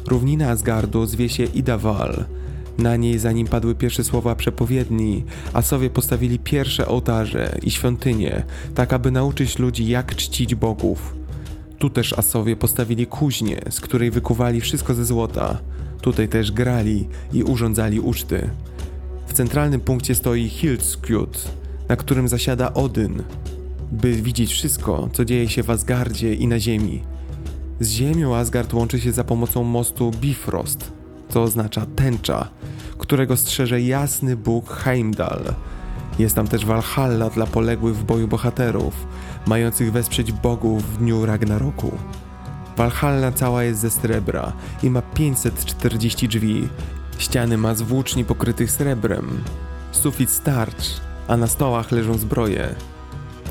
Równina Asgardu zwie się Idaval. Na niej, zanim padły pierwsze słowa przepowiedni, Asowie postawili pierwsze ołtarze i świątynie, tak aby nauczyć ludzi, jak czcić bogów. Tu też Asowie postawili kuźnię, z której wykuwali wszystko ze złota. Tutaj też grali i urządzali uczty. W centralnym punkcie stoi Hildskjut, na którym zasiada Odyn, by widzieć wszystko, co dzieje się w Asgardzie i na ziemi. Z ziemią Asgard łączy się za pomocą mostu Bifrost, co oznacza tęcza, którego strzeże jasny Bóg Heimdall. Jest tam też Valhalla dla poległych w boju bohaterów, mających wesprzeć bogów w dniu Ragnaroku. Valhalla cała jest ze srebra i ma 540 drzwi. Ściany ma z włóczni pokrytych srebrem. Sufit starcz, a na stołach leżą zbroje.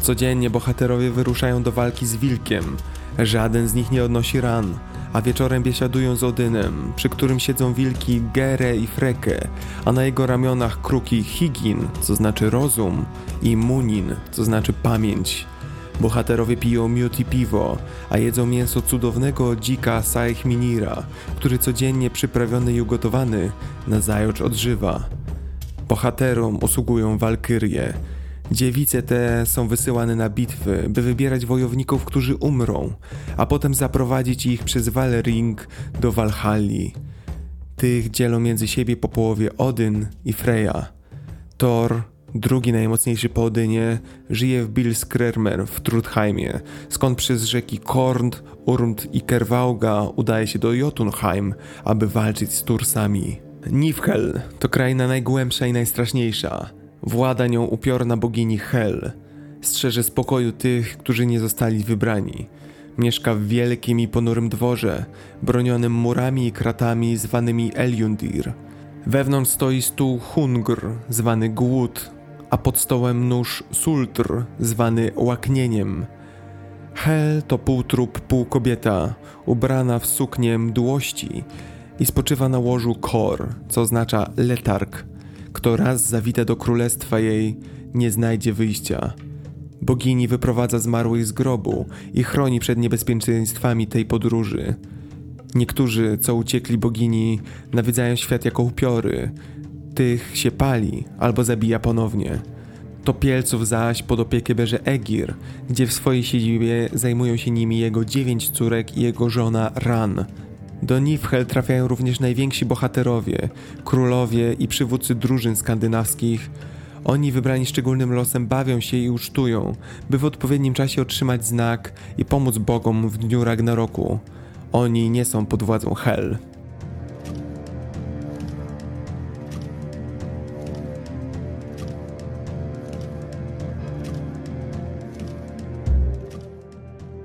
Codziennie bohaterowie wyruszają do walki z wilkiem. Żaden z nich nie odnosi ran, a wieczorem biesiadują z Odynem, przy którym siedzą wilki Gere i Freke, a na jego ramionach kruki Higin, co znaczy rozum, i Munin, co znaczy pamięć. Bohaterowie piją miód i piwo, a jedzą mięso cudownego dzika Saechminira, który codziennie przyprawiony i ugotowany nazajutrz odżywa. Bohaterom usługują walkyrie. Dziewice te są wysyłane na bitwy, by wybierać wojowników, którzy umrą, a potem zaprowadzić ich przez Valering do Walhalli. Tych dzielą między siebie po połowie Odyn i Freya. Thor, drugi najmocniejszy po Odynie, żyje w Bilskrermer w Trudheimie, skąd przez rzeki Kornd, Urmt i Kerwauga udaje się do Jotunheim, aby walczyć z Tursami. Nifhel to kraina najgłębsza i najstraszniejsza. Włada nią upiorna bogini Hel. Strzeże spokoju tych, którzy nie zostali wybrani. Mieszka w wielkim i ponurym dworze, bronionym murami i kratami zwanymi Eljundir. Wewnątrz stoi stół Hungr, zwany Głód, a pod stołem nóż Sultr, zwany Łaknieniem. Hel to półtrup, pół kobieta, ubrana w suknię mdłości i spoczywa na łożu Kor, co oznacza letarg. Kto raz zawita do królestwa jej, nie znajdzie wyjścia. Bogini wyprowadza zmarłych z grobu i chroni przed niebezpieczeństwami tej podróży. Niektórzy, co uciekli bogini, nawiedzają świat jako upiory. Tych się pali albo zabija ponownie. Topielców zaś pod opiekę bierze Egir, gdzie w swojej siedzibie zajmują się nimi jego dziewięć córek i jego żona Ran. Do Nifhel trafiają również najwięksi bohaterowie, królowie i przywódcy drużyn skandynawskich. Oni wybrani szczególnym losem bawią się i ucztują, by w odpowiednim czasie otrzymać znak i pomóc bogom w dniu Ragnaroku. Oni nie są pod władzą Hel.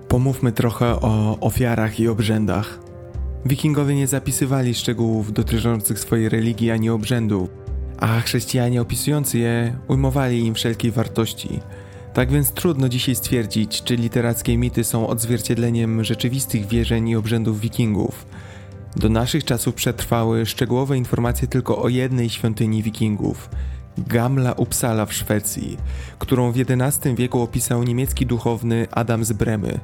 Pomówmy trochę o ofiarach i obrzędach. Wikingowie nie zapisywali szczegółów dotyczących swojej religii ani obrzędu, a chrześcijanie opisujący je ujmowali im wszelkiej wartości. Tak więc trudno dzisiaj stwierdzić, czy literackie mity są odzwierciedleniem rzeczywistych wierzeń i obrzędów wikingów. Do naszych czasów przetrwały szczegółowe informacje tylko o jednej świątyni wikingów Gamla Uppsala w Szwecji, którą w XI wieku opisał niemiecki duchowny Adam z Bremy.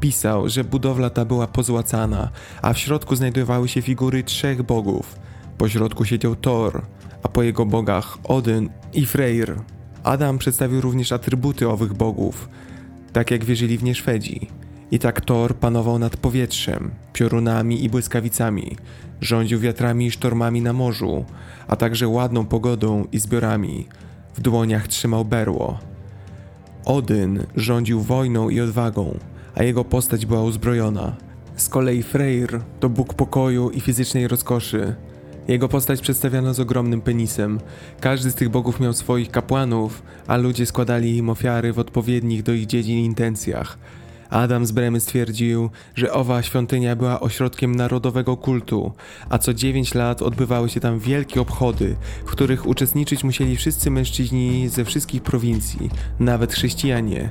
Pisał, że budowla ta była pozłacana, a w środku znajdowały się figury trzech bogów. Po środku siedział Thor, a po jego bogach Odyn i Freyr. Adam przedstawił również atrybuty owych bogów, tak jak wierzyli w nie Szwedzi. I tak Thor panował nad powietrzem, piorunami i błyskawicami, rządził wiatrami i sztormami na morzu, a także ładną pogodą i zbiorami. W dłoniach trzymał berło. Odyn rządził wojną i odwagą, a jego postać była uzbrojona. Z kolei Freyr to bóg pokoju i fizycznej rozkoszy. Jego postać przedstawiano z ogromnym penisem. Każdy z tych bogów miał swoich kapłanów, a ludzie składali im ofiary w odpowiednich do ich dziedzin intencjach. Adam z Bremy stwierdził, że owa świątynia była ośrodkiem narodowego kultu, a co 9 lat odbywały się tam wielkie obchody, w których uczestniczyć musieli wszyscy mężczyźni ze wszystkich prowincji, nawet chrześcijanie.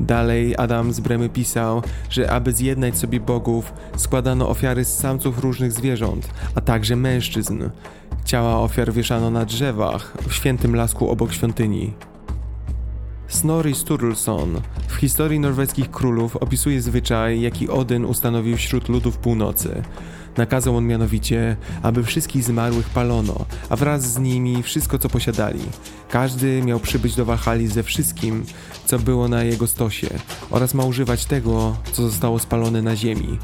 Dalej Adam z Bremy pisał, że aby zjednać sobie bogów, składano ofiary z samców różnych zwierząt, a także mężczyzn. Ciała ofiar wieszano na drzewach w świętym lasku obok świątyni. Snorri Sturluson w historii norweskich królów opisuje zwyczaj, jaki Odyn ustanowił wśród ludów północy. Nakazał on mianowicie, aby wszystkich zmarłych palono, a wraz z nimi wszystko, co posiadali. Każdy miał przybyć do Walhali ze wszystkim, co było na jego stosie, oraz ma używać tego, co zostało spalone na ziemi.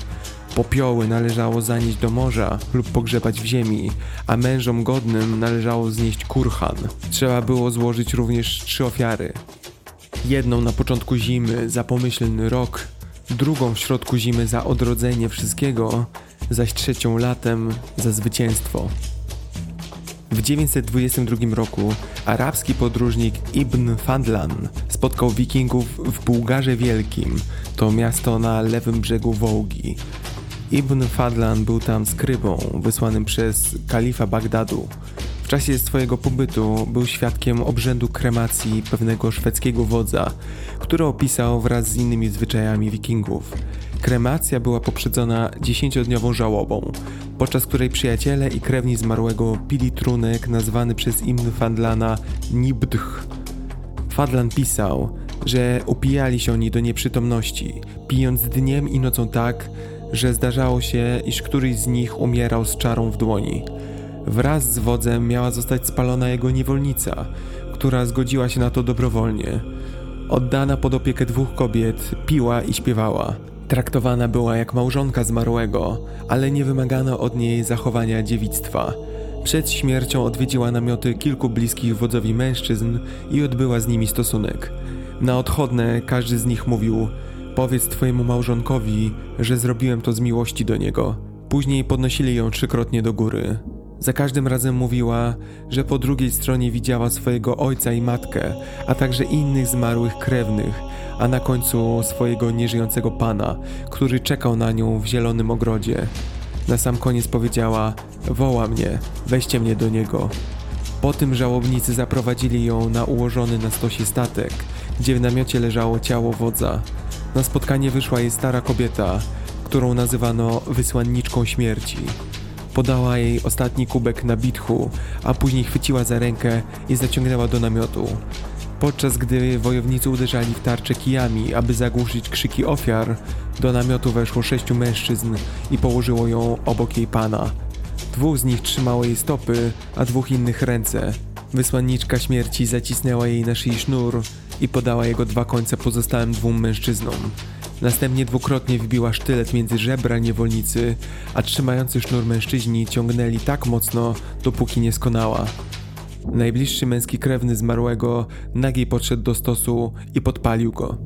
Popioły należało zanieść do morza lub pogrzebać w ziemi, a mężom godnym należało znieść kurhan. Trzeba było złożyć również trzy ofiary. Jedną na początku zimy za pomyślny rok, drugą w środku zimy za odrodzenie wszystkiego, zaś trzecią latem za zwycięstwo. W 922 roku arabski podróżnik Ibn Fadlan spotkał wikingów w Bułgarze Wielkim, to miasto na lewym brzegu Wołgi. Ibn Fadlan był tam skrybą wysłanym przez kalifa Bagdadu. W czasie swojego pobytu był świadkiem obrzędu kremacji pewnego szwedzkiego wodza, który opisał wraz z innymi zwyczajami wikingów. Kremacja była poprzedzona dziesięciodniową żałobą, podczas której przyjaciele i krewni zmarłego pili trunek nazwany przez Ibn Fadlana Nibdh. Fadlan pisał, że upijali się oni do nieprzytomności, pijąc dniem i nocą tak, że zdarzało się, iż któryś z nich umierał z czarą w dłoni. Wraz z wodzem miała zostać spalona jego niewolnica, która zgodziła się na to dobrowolnie. Oddana pod opiekę dwóch kobiet, piła i śpiewała. Traktowana była jak małżonka zmarłego, ale nie wymagano od niej zachowania dziewictwa. Przed śmiercią odwiedziła namioty kilku bliskich wodzowi mężczyzn i odbyła z nimi stosunek. Na odchodne każdy z nich mówił: Powiedz twojemu małżonkowi, że zrobiłem to z miłości do niego. Później podnosili ją trzykrotnie do góry. Za każdym razem mówiła, że po drugiej stronie widziała swojego ojca i matkę, a także innych zmarłych krewnych, a na końcu swojego nieżyjącego pana, który czekał na nią w zielonym ogrodzie. Na sam koniec powiedziała: Woła mnie, weźcie mnie do niego. Po tym żałobnicy zaprowadzili ją na ułożony na stosie statek, gdzie w namiocie leżało ciało wodza. Na spotkanie wyszła jej stara kobieta, którą nazywano wysłanniczką śmierci. Podała jej ostatni kubek na bitchu, a później chwyciła za rękę i zaciągnęła do namiotu. Podczas gdy wojownicy uderzali w tarcze kijami, aby zagłuszyć krzyki ofiar, do namiotu weszło sześciu mężczyzn i położyło ją obok jej pana. Dwóch z nich trzymało jej stopy, a dwóch innych ręce. Wysłanniczka śmierci zacisnęła jej na szyi sznur i podała jego dwa końce pozostałym dwóm mężczyznom. Następnie dwukrotnie wbiła sztylet między żebra niewolnicy, a trzymający sznur mężczyźni ciągnęli tak mocno, dopóki nie skonała. Najbliższy męski krewny zmarłego nagiej podszedł do stosu i podpalił go.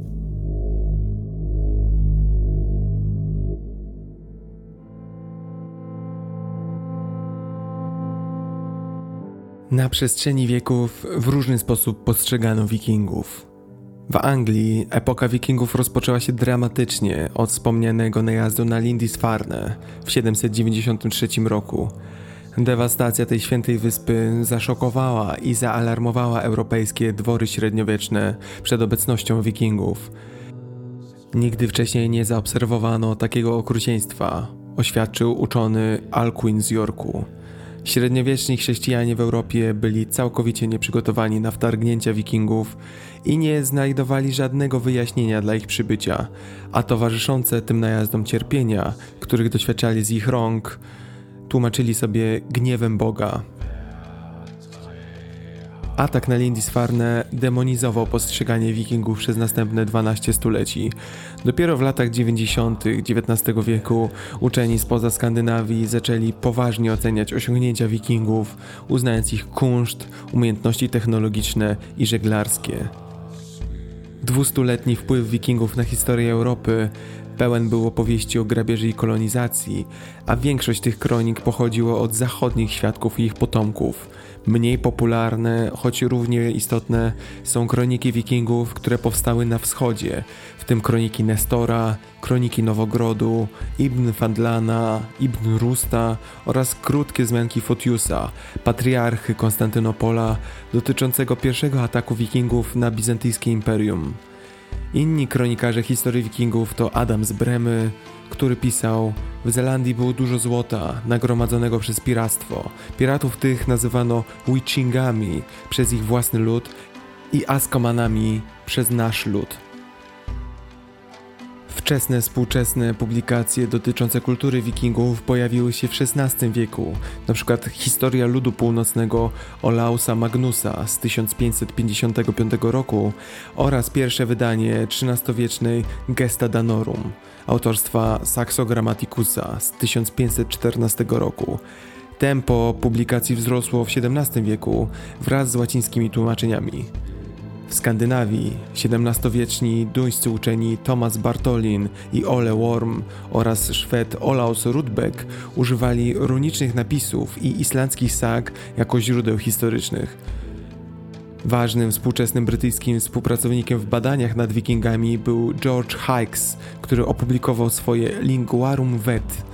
Na przestrzeni wieków w różny sposób postrzegano wikingów. W Anglii epoka wikingów rozpoczęła się dramatycznie od wspomnianego najazdu na Lindisfarne w 793 roku. Dewastacja tej świętej wyspy zaszokowała i zaalarmowała europejskie dwory średniowieczne przed obecnością wikingów. Nigdy wcześniej nie zaobserwowano takiego okrucieństwa, oświadczył uczony Alcuin z Yorku. Średniowieczni chrześcijanie w Europie byli całkowicie nieprzygotowani na wtargnięcia wikingów i nie znajdowali żadnego wyjaśnienia dla ich przybycia, a towarzyszące tym najazdom cierpienia, których doświadczali z ich rąk, tłumaczyli sobie gniewem Boga. Atak na Lindisfarne demonizował postrzeganie wikingów przez następne 12 stuleci. Dopiero w latach 90. XIX wieku uczeni spoza Skandynawii zaczęli poważnie oceniać osiągnięcia wikingów, uznając ich kunszt, umiejętności technologiczne i żeglarskie. Dwustuletni wpływ wikingów na historię Europy pełen był opowieści o grabieży i kolonizacji, a większość tych kronik pochodziło od zachodnich świadków i ich potomków. Mniej popularne, choć równie istotne, są kroniki wikingów, które powstały na wschodzie, w tym kroniki Nestora, kroniki Nowogrodu, Ibn Fadlana, Ibn Rusta oraz krótkie wzmianki Fotiusa, patriarchy Konstantynopola, dotyczącego pierwszego ataku wikingów na bizantyjskie imperium. Inni kronikarze historii wikingów to Adam z Bremy, który pisał W Zelandii było dużo złota, nagromadzonego przez piractwo. Piratów tych nazywano Wichingami przez ich własny lud i Askomanami przez nasz lud. Wczesne, współczesne publikacje dotyczące kultury wikingów pojawiły się w XVI wieku, np. Historia ludu północnego Olausa Magnusa z 1555 roku oraz pierwsze wydanie XIII-wiecznej Gesta Danorum autorstwa Saxo Grammaticus'a z 1514 roku. Tempo publikacji wzrosło w XVII wieku wraz z łacińskimi tłumaczeniami. W Skandynawii XVII-wieczni duńscy uczeni Thomas Bartolin i Ole Worm oraz Szwed Olaus Rudbeck używali runicznych napisów i islandzkich sag jako źródeł historycznych. Ważnym współczesnym brytyjskim współpracownikiem w badaniach nad wikingami był George Hikes, który opublikował swoje Linguarum Vet,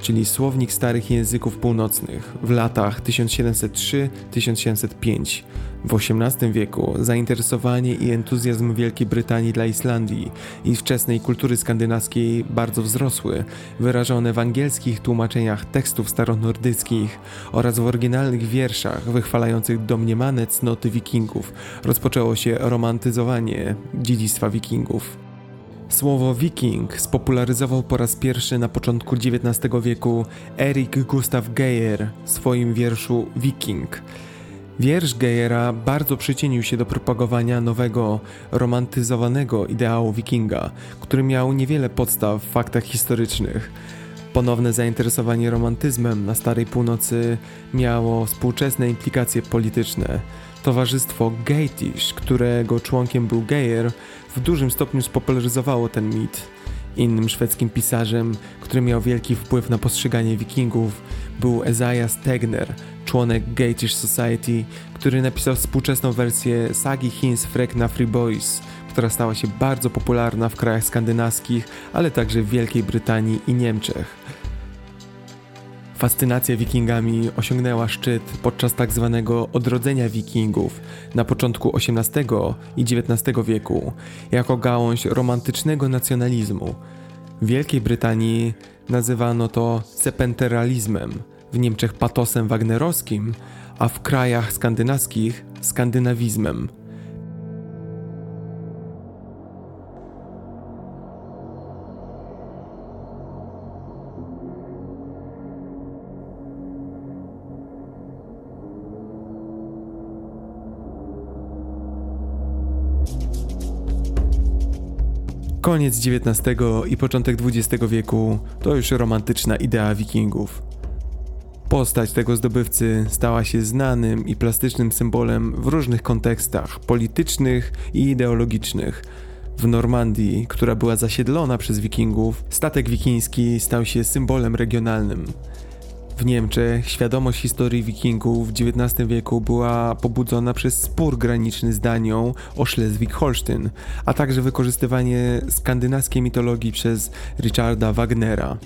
czyli Słownik Starych Języków Północnych w latach 1703-1705. W XVIII wieku zainteresowanie i entuzjazm Wielkiej Brytanii dla Islandii i wczesnej kultury skandynawskiej bardzo wzrosły, wyrażone w angielskich tłumaczeniach tekstów staronordyckich oraz w oryginalnych wierszach wychwalających domniemane cnoty wikingów. Rozpoczęło się romantyzowanie dziedzictwa wikingów. Słowo wiking spopularyzował po raz pierwszy na początku XIX wieku Erik Gustav Geyer w swoim wierszu Wiking. Wiersz Geyera bardzo przyczynił się do propagowania nowego, romantyzowanego ideału wikinga, który miał niewiele podstaw w faktach historycznych. Ponowne zainteresowanie romantyzmem na Starej Północy miało współczesne implikacje polityczne. Towarzystwo Geitish, którego członkiem był Geyer, w dużym stopniu spopularyzowało ten mit. Innym szwedzkim pisarzem, który miał wielki wpływ na postrzeganie wikingów, był Esaias Tegner, członek Gatish Society, który napisał współczesną wersję sagi Hins Frek na Free Boys, która stała się bardzo popularna w krajach skandynawskich, ale także w Wielkiej Brytanii i Niemczech. Fascynacja wikingami osiągnęła szczyt podczas tak zwanego odrodzenia wikingów na początku XVIII i XIX wieku jako gałąź romantycznego nacjonalizmu. W Wielkiej Brytanii Nazywano to sepenteralizmem, w Niemczech patosem wagnerowskim, a w krajach skandynawskich skandynawizmem. Koniec XIX i początek XX wieku to już romantyczna idea wikingów. Postać tego zdobywcy stała się znanym i plastycznym symbolem w różnych kontekstach politycznych i ideologicznych. W Normandii, która była zasiedlona przez wikingów, statek wikiński stał się symbolem regionalnym. W Niemczech świadomość historii wikingów w XIX wieku była pobudzona przez spór graniczny z Danią o Schleswig-Holstein, a także wykorzystywanie skandynawskiej mitologii przez Richarda Wagnera.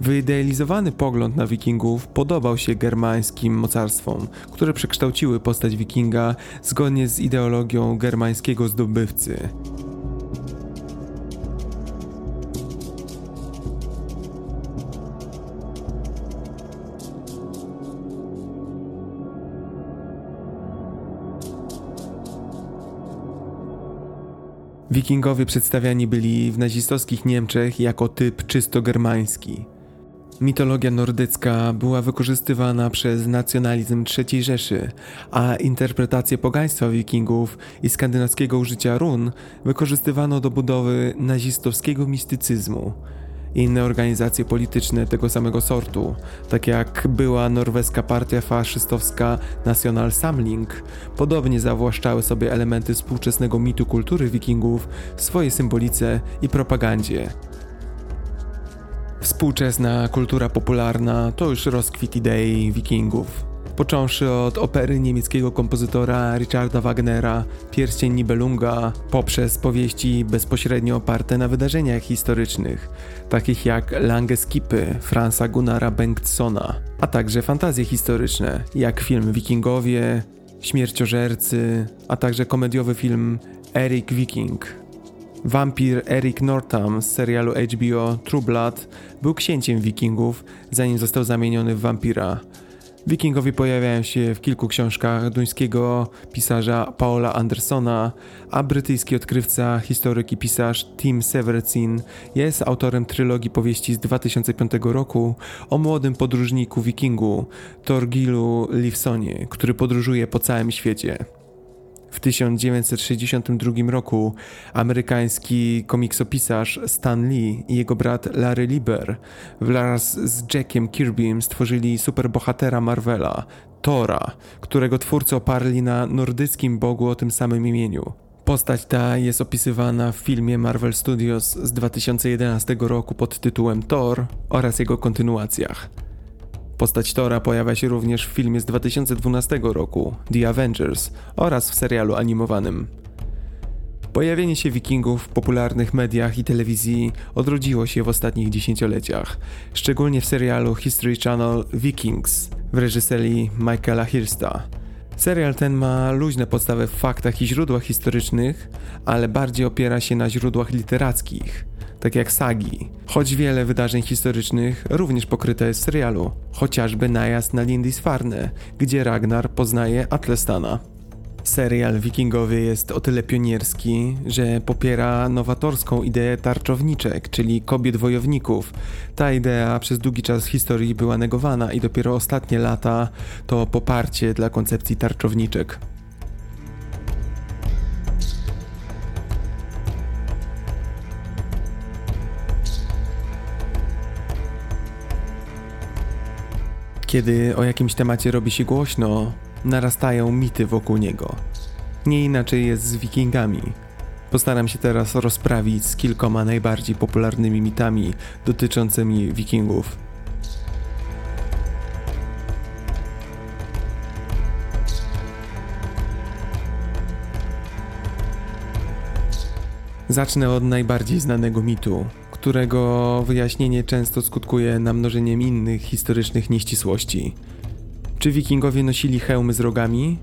Wyidealizowany pogląd na wikingów podobał się germańskim mocarstwom, które przekształciły postać wikinga zgodnie z ideologią germańskiego zdobywcy. Wikingowie przedstawiani byli w nazistowskich Niemczech jako typ czysto germański. Mitologia nordycka była wykorzystywana przez nacjonalizm III Rzeszy, a interpretację pogaństwa wikingów i skandynawskiego użycia run wykorzystywano do budowy nazistowskiego mistycyzmu. Inne organizacje polityczne tego samego sortu, tak jak była norweska partia faszystowska National Samling, podobnie zawłaszczały sobie elementy współczesnego mitu kultury wikingów w swojej symbolice i propagandzie. Współczesna kultura popularna to już rozkwit idei wikingów. Począwszy od opery niemieckiego kompozytora Richarda Wagnera, Pierścień Nibelunga, poprzez powieści bezpośrednio oparte na wydarzeniach historycznych, takich jak Lange Skipy Franza Gunnara Bengtssona, a także fantazje historyczne, jak film Wikingowie, Śmierciożercy, a także komediowy film Eric Viking Wampir Eric Northam z serialu HBO True Blood był księciem wikingów, zanim został zamieniony w wampira. Wikingowie pojawiają się w kilku książkach duńskiego pisarza Paula Andersona, a brytyjski odkrywca, historyk i pisarz Tim Severcin jest autorem trylogii powieści z 2005 roku o młodym podróżniku wikingu Torgilu Livsonie, który podróżuje po całym świecie. W 1962 roku amerykański komiksopisarz Stan Lee i jego brat Larry Lieber wraz z Jackiem Kirbym stworzyli superbohatera Marvela, Tora, którego twórcy oparli na nordyckim bogu o tym samym imieniu. Postać ta jest opisywana w filmie Marvel Studios z 2011 roku pod tytułem Thor oraz jego kontynuacjach. Postać Tora pojawia się również w filmie z 2012 roku The Avengers oraz w serialu animowanym. Pojawienie się wikingów w popularnych mediach i telewizji odrodziło się w ostatnich dziesięcioleciach, szczególnie w serialu History Channel Vikings w reżyserii Michaela Hirsta. Serial ten ma luźne podstawy w faktach i źródłach historycznych, ale bardziej opiera się na źródłach literackich – tak jak sagi. Choć wiele wydarzeń historycznych również pokryte jest w serialu, chociażby najazd na Lindisfarne, gdzie Ragnar poznaje Atlestana. Serial wikingowy jest o tyle pionierski, że popiera nowatorską ideę tarczowniczek, czyli kobiet wojowników. Ta idea przez długi czas w historii była negowana i dopiero ostatnie lata to poparcie dla koncepcji tarczowniczek. Kiedy o jakimś temacie robi się głośno, narastają mity wokół niego. Nie inaczej jest z wikingami. Postaram się teraz rozprawić z kilkoma najbardziej popularnymi mitami dotyczącymi wikingów. Zacznę od najbardziej znanego mitu, którego wyjaśnienie często skutkuje namnożeniem innych historycznych nieścisłości. Czy wikingowie nosili hełmy z rogami?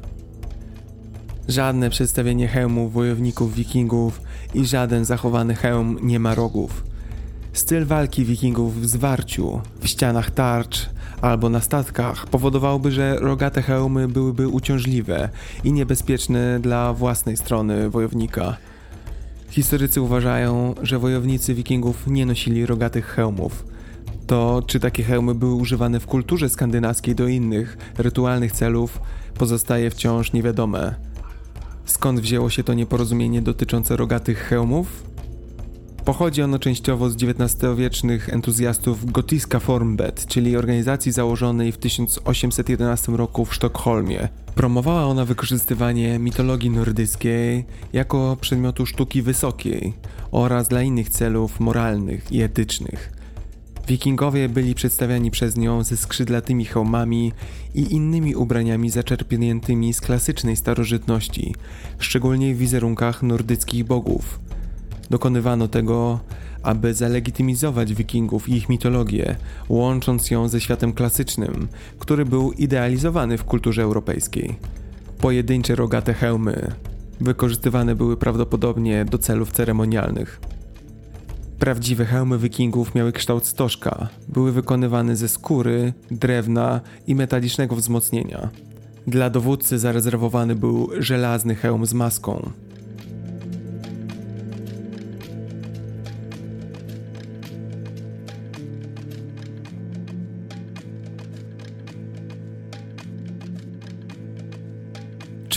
Żadne przedstawienie hełmów wojowników wikingów i żaden zachowany hełm nie ma rogów. Styl walki wikingów w zwarciu, w ścianach tarcz albo na statkach powodowałby, że rogate hełmy byłyby uciążliwe i niebezpieczne dla własnej strony wojownika. Historycy uważają, że wojownicy wikingów nie nosili rogatych hełmów. To, czy takie hełmy były używane w kulturze skandynawskiej do innych, rytualnych celów, pozostaje wciąż niewiadome. Skąd wzięło się to nieporozumienie dotyczące rogatych hełmów? Pochodzi ono częściowo z XIX-wiecznych entuzjastów Gotiska Formbet, czyli organizacji założonej w 1811 roku w Sztokholmie. Promowała ona wykorzystywanie mitologii nordyckiej jako przedmiotu sztuki wysokiej oraz dla innych celów moralnych i etycznych. Wikingowie byli przedstawiani przez nią ze skrzydlatymi hełmami i innymi ubraniami zaczerpniętymi z klasycznej starożytności, szczególnie w wizerunkach nordyckich bogów. Dokonywano tego, aby zalegitymizować Wikingów i ich mitologię, łącząc ją ze światem klasycznym, który był idealizowany w kulturze europejskiej. Pojedyncze rogate hełmy wykorzystywane były prawdopodobnie do celów ceremonialnych. Prawdziwe hełmy wikingów miały kształt stożka. Były wykonywane ze skóry, drewna i metalicznego wzmocnienia. Dla dowódcy zarezerwowany był żelazny hełm z maską.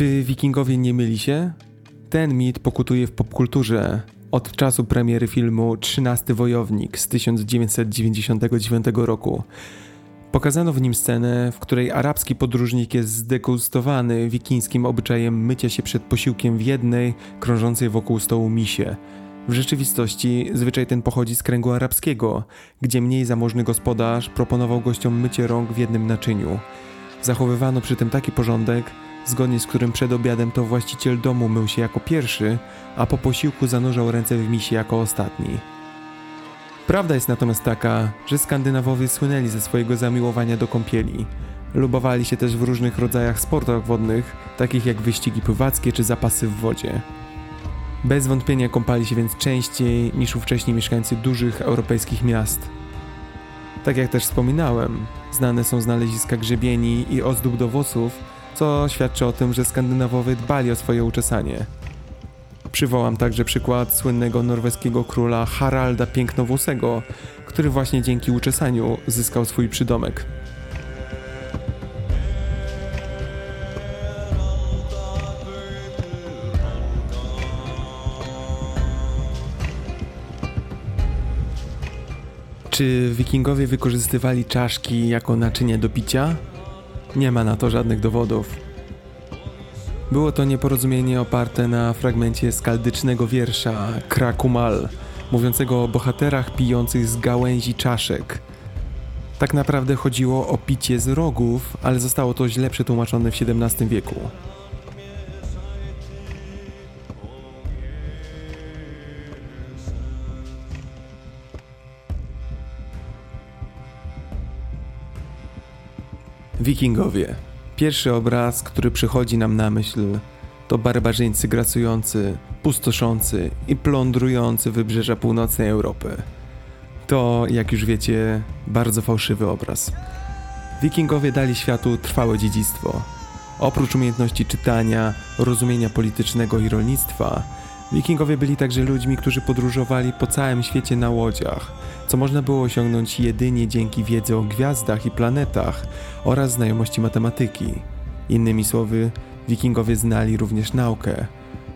Czy wikingowie nie myli się? Ten mit pokutuje w popkulturze, od czasu premiery filmu 13 Wojownik z 1999 roku. Pokazano w nim scenę, w której arabski podróżnik jest zdegustowany wikińskim obyczajem mycia się przed posiłkiem w jednej, krążącej wokół stołu misie. W rzeczywistości zwyczaj ten pochodzi z kręgu arabskiego, gdzie mniej zamożny gospodarz proponował gościom mycie rąk w jednym naczyniu. Zachowywano przy tym taki porządek, zgodnie z którym przed obiadem to właściciel domu mył się jako pierwszy, a po posiłku zanurzał ręce w misie jako ostatni. Prawda jest natomiast taka, że Skandynawowie słynęli ze swojego zamiłowania do kąpieli. Lubowali się też w różnych rodzajach sportach wodnych, takich jak wyścigi pływackie czy zapasy w wodzie. Bez wątpienia kąpali się więc częściej niż ówcześni mieszkańcy dużych europejskich miast. Tak jak też wspominałem, znane są znaleziska grzebieni i ozdób do włosów, co świadczy o tym, że Skandynawowie dbali o swoje uczesanie. Przywołam także przykład słynnego norweskiego króla Haralda Pięknowłosego, który właśnie dzięki uczesaniu zyskał swój przydomek. Czy wikingowie wykorzystywali czaszki jako naczynie do picia? Nie ma na to żadnych dowodów. Było to nieporozumienie oparte na fragmencie skaldycznego wiersza Krakumal, mówiącego o bohaterach pijących z gałęzi czaszek. Tak naprawdę chodziło o picie z rogów, ale zostało to źle przetłumaczone w XVII wieku. Wikingowie. Pierwszy obraz, który przychodzi nam na myśl, to barbarzyńcy grasujący, pustoszący i plądrujący wybrzeża północnej Europy. To, jak już wiecie, bardzo fałszywy obraz. Wikingowie dali światu trwałe dziedzictwo. Oprócz umiejętności czytania, rozumienia politycznego i rolnictwa, Wikingowie byli także ludźmi, którzy podróżowali po całym świecie na łodziach, co można było osiągnąć jedynie dzięki wiedzy o gwiazdach i planetach oraz znajomości matematyki. Innymi słowy, Wikingowie znali również naukę.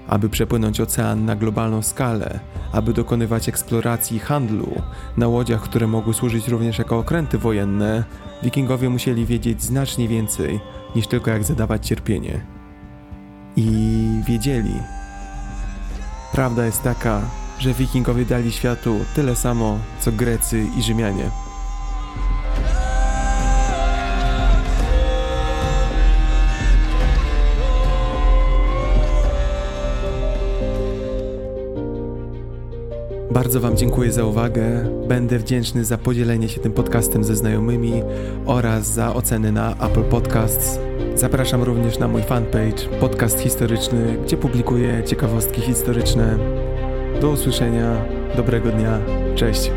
Aby przepłynąć ocean na globalną skalę, aby dokonywać eksploracji i handlu na łodziach, które mogły służyć również jako okręty wojenne, Wikingowie musieli wiedzieć znacznie więcej niż tylko jak zadawać cierpienie. I wiedzieli, Prawda jest taka, że wikingowie dali światu tyle samo, co Grecy i Rzymianie. Bardzo Wam dziękuję za uwagę. Będę wdzięczny za podzielenie się tym podcastem ze znajomymi oraz za oceny na Apple Podcasts. Zapraszam również na mój fanpage Podcast Historyczny, gdzie publikuję ciekawostki historyczne. Do usłyszenia, dobrego dnia, cześć.